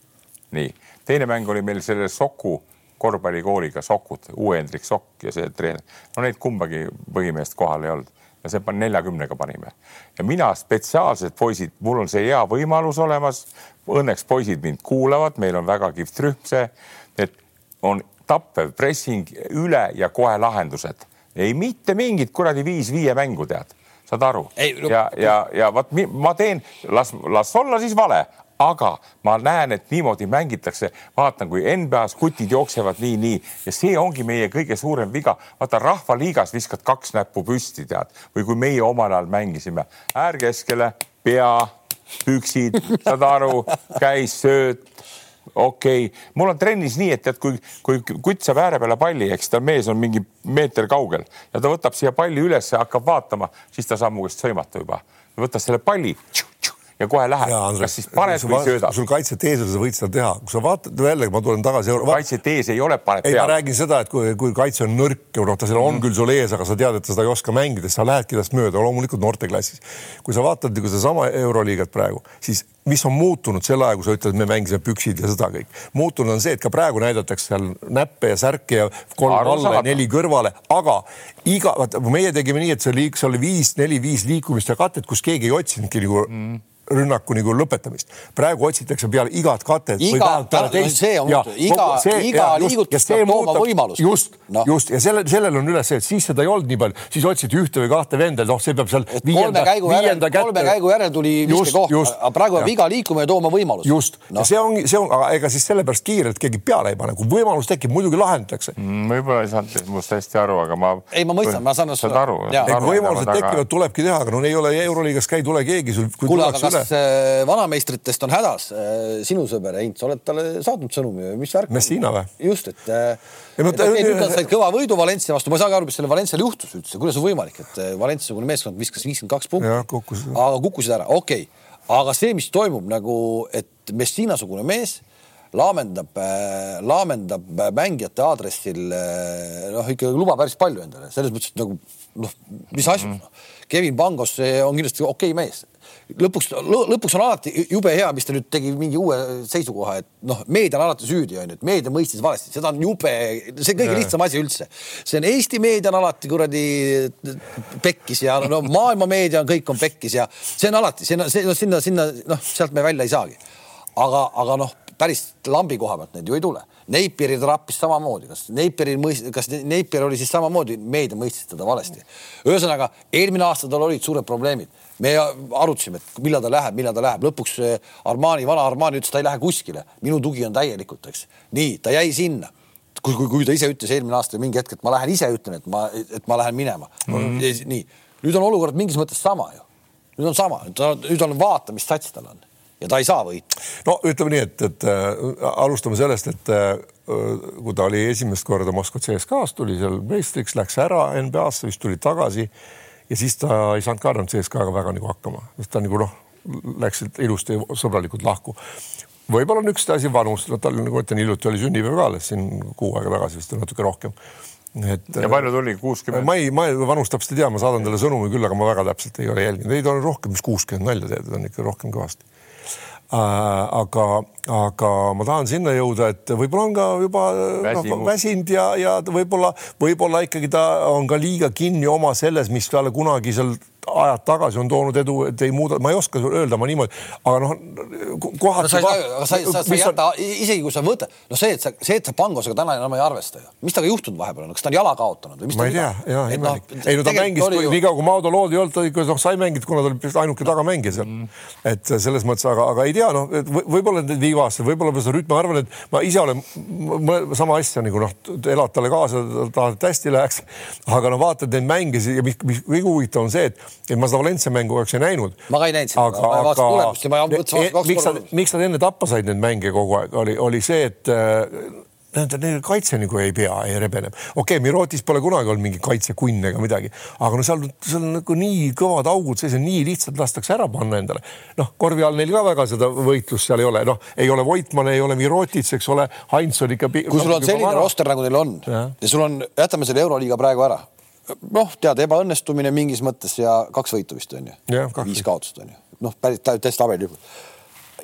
nii, teine mäng oli meil selle Soku korvpallikooliga, Sokud, uue Hendrik Sokk ja see treener. no neid kumbagi põhimeest kohal ei olnud ja see neljakümnega panime. ja mina spetsiaalselt, poisid, mul on see hea võimalus olemas. Õnneks poisid mind kuulavad, meil on väga kihvt rühm see, et on tappev pressing üle ja kohe lahendused. ei mitte mingit kuradi viis-viie mängu tead, saad aru? No... ja, ja, ja vot ma teen, las, las olla siis vale, aga ma näen, et niimoodi mängitakse, vaatan, kui NBA-s kutid jooksevad nii-nii ja see ongi meie kõige suurem viga. vaata rahvaliigas viskad kaks näppu püsti, tead, või kui meie omal ajal mängisime, äär keskele, pea, püksid, saad aru, käis sööt okei okay., mul on trennis nii, et tead, kui, kui kutt saab ääre peale palli, eks ta mees on mingi meeter kaugel ja ta võtab siia palli üles ja hakkab vaatama, siis ta saab mu käest sõimata juba. võtas selle palli ja kohe läheb. kas siis paned või söödad? sul kaitset ees on, sa võid seda teha, kui sa vaatad jällegi, ma tulen tagasi. kaitset ees ei ole, paned peale. ei, ma räägin seda, et kui, kui kaitse on nõrk, noh, ta seal on mm. küll sul ees, aga sa tead, et sa seda ei oska mängida, siis sa lähedki tast mööda, loomulikult noorteklassis. kui sa vaatad sedasama Euroliigat praegu, siis mis on muutunud selle aja, kui sa ütled, me mängisime püksid ja seda kõik. muutunud on see, et ka praegu näidatakse seal näppe ja särke ja kolm alla ja neli kõrvale, aga iga, vaata meie tegime nii, et see liik, see oli viis, neli, viis liikumist ja katet, kus keegi ei otsinudki nagu mm rünnaku nagu lõpetamist. praegu otsitakse peale igat katet. iga, see on muutunud, iga, iga liigutus peab tooma võimalust. just no., just ja selle, sellel on üles see, et siis seda ei olnud nii palju, siis otsiti ühte või kahte venda, noh, see peab seal viienda, viienda kätte. kolme käigu järel tuli viskekoht, aga praegu peab iga liikumine tooma võimalust. just no., ja see ongi, see on, aga ega siis sellepärast kiirelt keegi peale ei pane, kui võimalus tekib, muidugi lahendatakse mm,. võib-olla ei saanud minust hästi aru, aga ma. ei, ma mõistan, ma saan aru. võimalused tekivad, tulebki teha, aga no ei ole Euroliigas ka ei tule keegi sul. kuule, aga kas kas äh, vanameistritest on hädas äh, sinu sõber Heinz, oled talle saatnud sõnumi või mis värk? Messina või? just, et äh, nüüd nad said kõva võidu Valencia vastu, ma ei saagi aru, mis selle Valencial juhtus üldse, kuidas on võimalik, et Valencia-sugune meeskond viskas viiskümmend kaks punkti, aga kukkusid ära, okei okay., aga see, mis toimub nagu, et Messina-sugune mees laamendab, laamendab mängijate aadressil noh, ikka lubab päris palju endale, selles mõttes, et nagu noh, mis asju mm. -hmm. Kevin Pangos on kindlasti okei okay mees, lõpuks, lõpuks on alati jube hea, mis ta nüüd tegi mingi uue seisukoha, et noh, meedia on alati süüdi, onju, et meedia mõistis valesti, seda on jube, see kõige lihtsam asi üldse. see on Eesti meedia on alati kuradi pekkis ja no maailma meedia on, kõik on pekkis ja see on alati, see on, see no, sinna, sinna noh, sealt me välja ei saagi. aga, aga noh, päris lambi koha pealt neid ju ei tule. Neiperi trappis samamoodi, kas Neiperi mõist-, kas Neiper oli siis samamoodi, meedia mõistis teda valesti. ühesõnaga eelmine aasta tal olid suured probleemid me arutasime, et millal ta läheb, millal ta läheb, lõpuks Armani, vana Armani ütles, ta ei lähe kuskile, minu tugi on täielikult, eks. nii, ta jäi sinna. kui, kui, kui ta ise ütles eelmine aasta mingi hetk, et ma lähen ise ütlen, et ma, et ma lähen minema mm. -hmm. nii, nüüd on olukord mingis mõttes sama ju. nüüd on sama, nüüd on vaata, mis sats tal on ja ta ei saa võita. no ütleme nii, et, et äh, alustame sellest, et äh, kui ta oli esimest korda Moskva CSKA-s, tuli seal meistriks, läks ära NBA-sse, vist tuli tagasi ja siis ta ei saanud ka enam CSKA-ga väga nagu hakkama, sest ta nagu noh, läksid ilusti sõbralikult lahku. võib-olla on üks asi vanus, no tal nagu ütlen, hiljuti oli sünnipäev ka alles siin kuu aega tagasi vist natuke rohkem. et. ja palju tuli, kuuskümmend? ma ei, ma vanust täpselt ei tea, ma saadan talle sõnumi küll, aga ma väga täpselt ei ole jälginud, ei ta on rohkem, mis kuuskümmend nalja teed, on ikka rohkem kõvasti Äh, aga, aga ma tahan sinna jõuda, et võib-olla on ka juba no, väsinud ja, ja võib-olla, võib-olla ikkagi ta on ka liiga kinni oma selles, mis talle kunagi seal ajad tagasi on toonud edu, et ei muuda, ma ei oska öelda, ma niimoodi, aga noh, kohati no,. sa ei, aga sa, sa, sa ei jäta on..., isegi kui sa võtad, no see, et sa, see, et sa Pangosega täna enam ei arvesta ju, mis temaga juhtunud vahepeal on, kas ta on jala kaotanud või mis ma ei tea, ja imelik no,. ei no ta mängis, nii kaua kui Maudo Lood ei olnud, ta ikka noh, sai mänginud, kuna ta oli ainuke tagamängija seal mm.. et selles mõttes, aga, aga ei tea, noh, võib-olla need viimased, võib-olla seda rütmi, ma arvan, et ma ise olen sama asja nagu noh, elad talle kaasa, tahad, et hästi läheks. aga no vaatad neid mänge ja mis, mis kõige huvitavam on see, et et ma seda Valencia mängu oleks ei näinud. ma ka ei näinud seda, ma vaatasin tulemust ja ma mõtlesin e, kaks korda. miks nad enne tappa said neid mänge kogu aeg, oli, oli see, et tähendab, neil kaitse nagu ei pea, ei rebeneb. okei okay,, Mirotis pole kunagi olnud mingi kaitsekunn ega midagi, aga no seal, seal on nagu nii kõvad augud sees ja nii lihtsalt lastakse ära panna endale. noh, korvi all neil ka väga seda võitlust seal ei ole, noh, ei ole Voitmann, ei ole Mirotis, eks ole, Heinz on ikka. kui sul on selline roster, nagu neil on ja. ja sul on, jätame selle Euroliiga praegu ära noh, tead, ebaõnnestumine mingis mõttes ja kaks võitu vist on ju, viis kaotust on ju, noh, päris täiesti tabeli.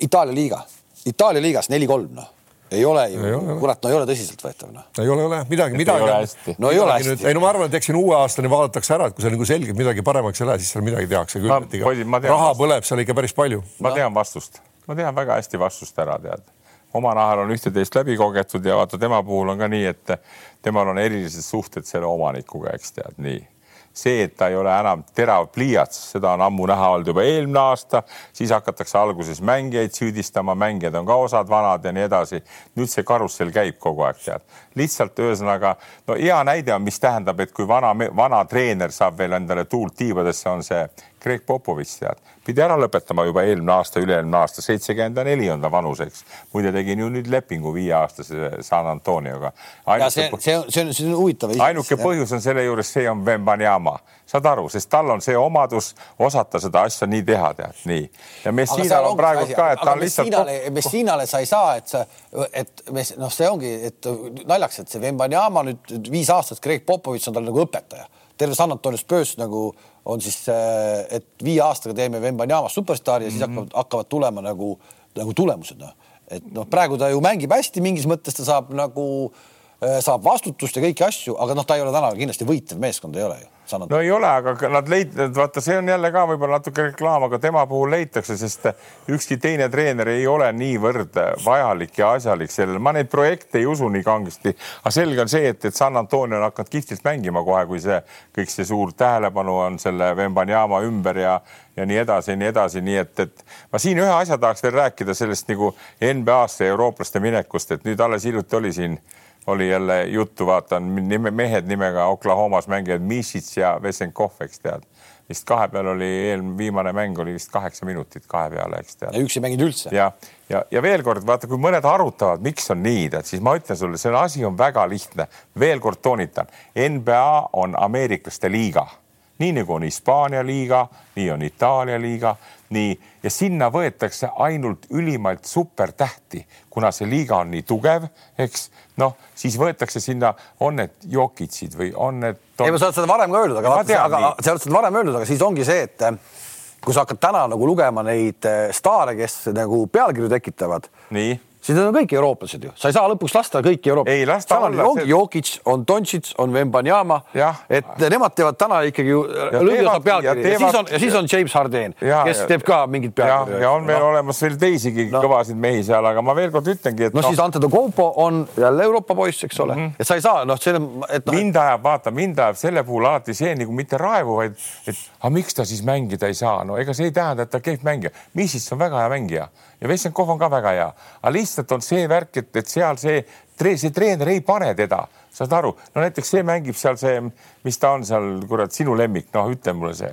Itaalia liiga, Itaalia liigas neli-kolm, noh ei ole ju, kurat, no ei ole tõsiseltvõetav noh. ei ole, ei ole midagi, midagi. no ei ole hästi. ei no ma arvan, et eks siin uue aastani vaadatakse ära, et kui seal nagu selgelt midagi paremaks ei lähe, siis seal midagi tehakse küll. raha põleb seal ikka päris palju. ma tean vastust, ma tean väga hästi vastust ära, tead oma nahal on ühte-teist läbi kogetud ja vaata tema puhul on ka nii, et temal on erilised suhted selle omanikuga, eks tead nii see, et ta ei ole enam terav pliiats, seda on ammu näha olnud juba eelmine aasta, siis hakatakse alguses mängijaid süüdistama, mängijad on ka osad vanad ja nii edasi. nüüd see karussell käib kogu aeg, tead. lihtsalt ühesõnaga, no hea näide on, mis tähendab, et kui vana, vana treener saab veel endale tuult tiibadesse, on see Greg Popovitš, tead, pidi ära lõpetama juba eelmine aasta, üle-eelmine aasta, seitsekümmend neli on ta vanuseks. muide, tegin ju nüüd lepingu viieaastase San Antonioga. see, see on, see on, see on huvitav. ainuke põhjus on selle juures, see on Vembanyama, saad aru, sest tal on see omadus osata seda asja nii teha, tead nii. ja Messinal on praegu ka, et ta on lihtsalt. Messinale sa ei saa, et sa, et noh, see ongi, et naljaks, et see Vembanyama nüüd viis aastat, Greg Popovitš on tal nagu õpetaja terve San Antonio Spurs nagu on siis, et viie aastaga teeme Vembanyamast superstaari ja siis mm -hmm. hakkavad, hakkavad tulema nagu, nagu tulemused, noh. et noh, praegu ta ju mängib hästi, mingis mõttes ta saab nagu, saab vastutust ja kõiki asju, aga noh, ta ei ole täna kindlasti võitev meeskond, ei ole ju Sanad. no ei ole, aga nad leid-, vaata, see on jälle ka võib-olla natuke reklaam, aga tema puhul leitakse, sest ükski teine treener ei ole niivõrd vajalik ja asjalik sellele. ma neid projekte ei usu nii kangesti, aga selge on see, et, et San Antonio on hakanud kihvtilt mängima kohe, kui see kõik see suur tähelepanu on selle Vembanyama ümber ja ja nii edasi ja nii edasi, nii et, et ma siin ühe asja tahaks veel rääkida sellest nagu NBA-sse ja eurooplaste minekust, et nüüd alles hiljuti oli siin oli jälle juttu, vaatan nime, mehed nimega Oklahomas mängivad Mišits ja Vesenkov, eks tead. vist kahe peal oli eelmine, viimane mäng oli vist kaheksa minutit kahe peale, eks tead. ja üks ei mänginud üldse. ja, ja, ja veel kord vaata, kui mõned arutavad, miks on nii, tead, siis ma ütlen sulle, see asi on väga lihtne. veel kord toonitan, NBA on ameeriklaste liiga nii nagu on Hispaania liiga, nii on Itaalia liiga, nii ja sinna võetakse ainult ülimalt supertähti, kuna see liiga on nii tugev, eks noh, siis võetakse sinna, on need Jokitsid või on need on.... ei, sa oled seda varem ka öeldud, aga vaata, aga sa oled seda varem öeldud, aga siis ongi see, et eh, kui sa hakkad täna nagu lugema neid eh, staare, kes nagu pealkirju tekitavad. Siis need on kõik eurooplased ju, sa ei saa lõpuks lasta kõiki eurooplasi. ei lasta olla. ongi. Jokic, on Doncic, on Vembanyama, et nemad teevad täna ikkagi ju lõviosa pealkirja ja, teevad... ja siis on ja siis on James Harden, kes ja, teeb ka mingit pealkirja. ja on veel no. olemas veel teisigi no. kõvasid mehi seal, aga ma veel kord ütlengi, et. no, no siis Antetokounmpo on jälle Euroopa poiss, eks ole mm, -hmm. et sa ei saa noh, selle, et no,. mind ajab, vaata, mind ajab selle puhul alati see nagu mitte raevu, vaid et aga miks ta siis mängida ei saa, no ega see ei tähenda, et ta kehv mängija, Missis on väga hea mängija ja Vessenkov on ka väga hea, aga lihtsalt on see värk, et, et seal see, see treener ei pane teda, saad aru, no näiteks see mängib seal see, mis ta on seal, kurat, sinu lemmik, noh, ütle mulle see.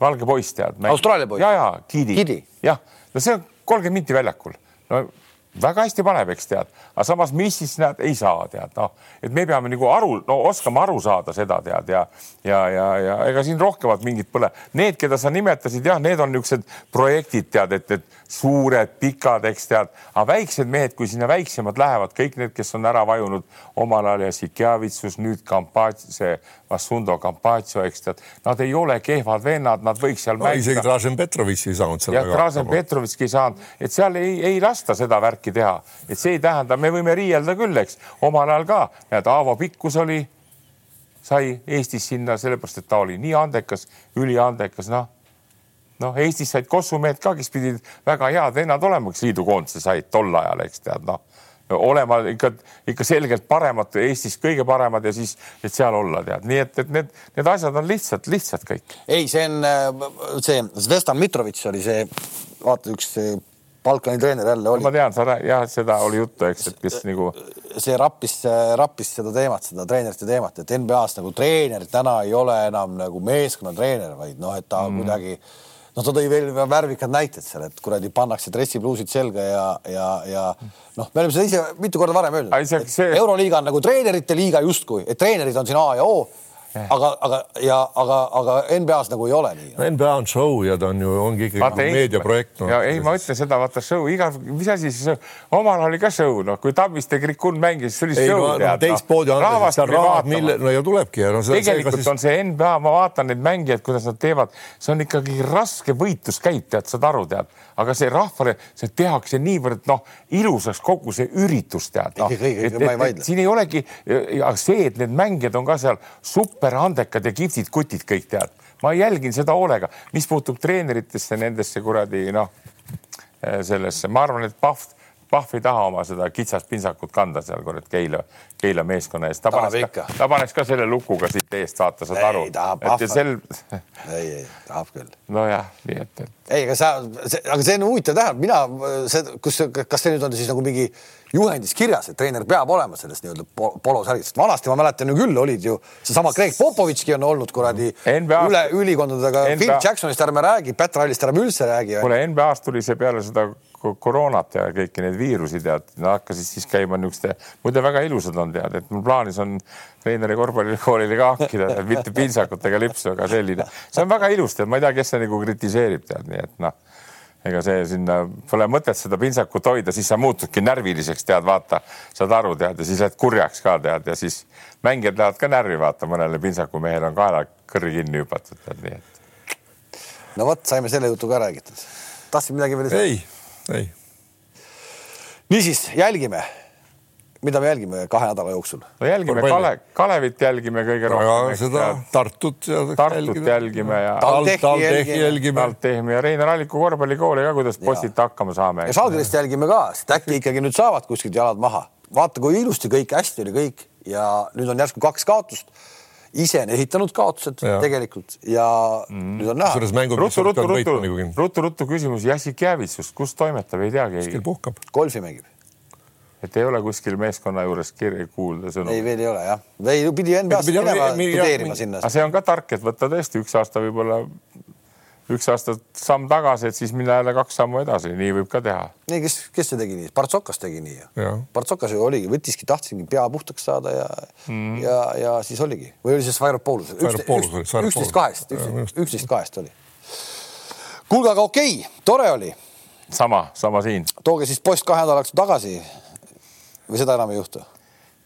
Valge poiss tead. Austraalia poiss? ja, ja Gidi, jah, no see on kolmkümmend minti väljakul, no väga hästi paneb, eks tead, aga samas, mis siis näed, ei saa tead, noh, et me peame nagu aru, no oskama aru saada seda tead ja, ja, ja, ja ega siin rohkemat mingit pole. Need, keda sa nimetasid, jah, need on niisugused projektid tead, et, et suured, pikad, eks tead, aga väiksed mehed, kui sinna väiksemad lähevad, kõik need, kes on ära vajunud omal ajal ja Sikjavitsus, nüüd Kampatš, see Vassundo Campazzo, eks tead, nad ei ole kehvad vennad, nad võiks seal no, isegi Dražen Petrovitš ei saanud seal. jah, Dražen Petrovitški ei saanud, et seal ei, ei lasta seda värki teha, et see ei tähenda, me võime riielda küll, eks, omal ajal ka, näed, Aavo Pikkus oli, sai Eestis sinna sellepärast, et ta oli nii andekas, üliandekas, noh. Noh, Eestis said kossumehed ka, kes pidid väga head vennad olema, kes liidukoondise said tol ajal, eks tead, noh. Olema ikka, ikka selgelt paremad, Eestis kõige paremad ja siis, et seal olla tead, nii et, et need, need asjad on lihtsalt, lihtsad kõik. ei, see on äh, see Zvestan Mitrovitš oli see, vaata üks Balkani treener jälle oli. ma tean, sa jah, seda oli juttu, eks, et kes nagu. see rappis, rappis seda teemat, seda treenerite teemat, et NBA-s nagu treener täna ei ole enam nagu meeskonnatreener, vaid noh, et ta mm. kuidagi no ta tõi veel värvikad näited seal, et kuradi pannakse dressipluusid selga ja, ja, ja noh, me oleme seda ise mitu korda varem öelnud. See... euroliiga on nagu treenerite liiga justkui, et treenerid on siin A ja O aga, aga ja aga, aga NBA-s nagu ei ole nii no,. NBA on show ja ta on ju, ongi ikkagi vaata, nagu meediaprojekt no.. ja ei, ma ütlen seda, vaata show, iga, mis asi see, omal oli ka show, noh, kui Tammiste Krikun mängis, see oli ei, show. No, teistmoodi on seal rahad, mille, no ja tulebki ja no. tegelikult see, siis... on see NBA, ma vaatan neid mängijaid, kuidas nad teevad, see on ikkagi raske võitluskäik, tead, saad aru, tead, aga see rahvale, see tehakse niivõrd noh, ilusaks kogu see üritus, tead no.. siin ei olegi, see, et need mängijad on ka seal super superandekad ja kihvtid kutid kõik tead. ma jälgin seda hoolega, mis puutub treeneritesse, nendesse kuradi noh, sellesse, ma arvan, et Pahv, Pahv ei taha oma seda kitsast pintsakut kanda seal kurat Keila, Keila meeskonna eest. ta paneks ka, ta paneks ka selle lukuga siit eest, vaata, saad aru. ei, sel... <laughs> ei, ei, tahab küll. nojah, nii et, et. ei, aga sa, aga see on huvitav tähendab, mina, see, kus, kas see nüüd on siis nagu mingi juhendis kirjas, et treener peab olema selles nii-öelda polosärgis, sest vanasti ma mäletan ju küll, olid ju seesama Greg Popovitški on olnud kuradi NBA... üle ülikondadega, Phil Jacksonist ärme räägi, Pat Ralist ärme üldse räägi. kuule, NBA-st tuli see peale seda koroonat ja kõiki neid viirusi tead, nad hakkasid siis käima niisuguste, muide väga ilusad on tead, et mul plaanis on treeneri korvpallikoolile ka hankida, mitte pintsakutega lipsu, aga selline, see on väga ilus, tead, ma ei tea, kes see nagu kritiseerib, tead, nii et noh ega see sinna pole mõtet seda pintsakut hoida, siis sa muutudki närviliseks, tead, vaata, saad aru, tead ja siis lähed kurjaks ka tead ja siis mängijad lähevad ka närvi, vaata, mõnele pintsakumehele on kaela kõrri kinni hüpatud, tead nii et. no vot, saime selle jutu ka räägitud. tahtsid midagi veel ei, ei. niisiis jälgime mida me jälgime kahe nädala jooksul? no jälgime Kale, Kalevit jälgime kõige rohkem. seda Tartut. Tartut jälgime ja. TalTechi jälgime. TalTechi ja Reinar Alliku korvpallikooli ka, kuidas postita hakkama saame. ja Žalgirist jälgime ka, sest äkki ikkagi nüüd saavad kuskilt jalad maha. vaata, kui ilusti kõik, hästi oli kõik ja nüüd on järsku kaks kaotust ise on esitanud kaotused ja. tegelikult ja mm. nüüd on näha. ruttu, ruttu, ruttu, ruttu, ruttu küsimus Jassikjevitsust, kus toimetab, ei teagi. kuskil puhkab. golfi mängib et ei ole kuskil meeskonna juures kirja kuulda sõnu. ei, veel ei ole jah, või pidi NBA-sse minema tudeerima sinna. see on ka tark, et võtta tõesti üks aasta võib-olla, üks aasta samm tagasi, et siis minna jälle kaks sammu edasi, nii võib ka teha. nii, kes, kes see tegi nii, Partsokas tegi nii ju. Partsokas ju oligi, võttiski, tahtsingi pea puhtaks saada ja mm., ja, ja siis oligi või oli see Svairopoulos? üksteist kahest, üksteist kahest oli. kuulge, aga okei okay,, tore oli sama, sama siin. tooge siis post kahe nädalaks tagasi või seda enam ei juhtu?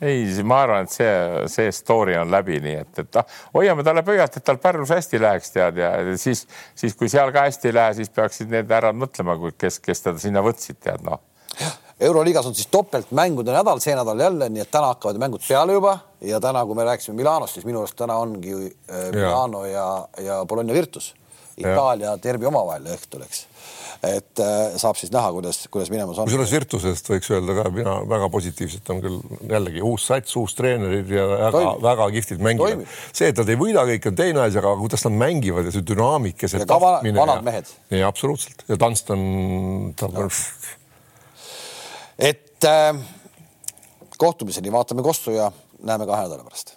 Ei, ma arvan, et see, see story on läbi, nii et, et ah, hoiame talle pöialt, et tal Pärnus hästi läheks, tead, ja siis, siis kui seal ka hästi ei lähe, siis peaksid need härrad mõtlema, kes, kes teda sinna võtsid, tead noh. euroliigas on siis topeltmängude nädal, see nädal jälle, nii et täna hakkavad mängud peale juba. Ja täna, kui me rääkisime Milanost, siis minu arust täna ongi äh, Milano ja, ja Bologna Virtus, Itaalia derbi omavahel õhtul, eks et äh, saab siis näha, kuidas, kuidas minemas on. kusjuures Virtusest võiks öelda ka, mina väga positiivselt on küll jällegi uus sats, uus treenerid ja väga-väga kihvtid mängijad. see, et nad ei võida kõik, on teine asi, aga kuidas nad mängivad ja see dünaamika, see tahtmine. vanad mehed. nii absoluutselt ja Dunston, ta on. et äh, kohtumiseni vaatame Kossu ja näeme kahe nädala pärast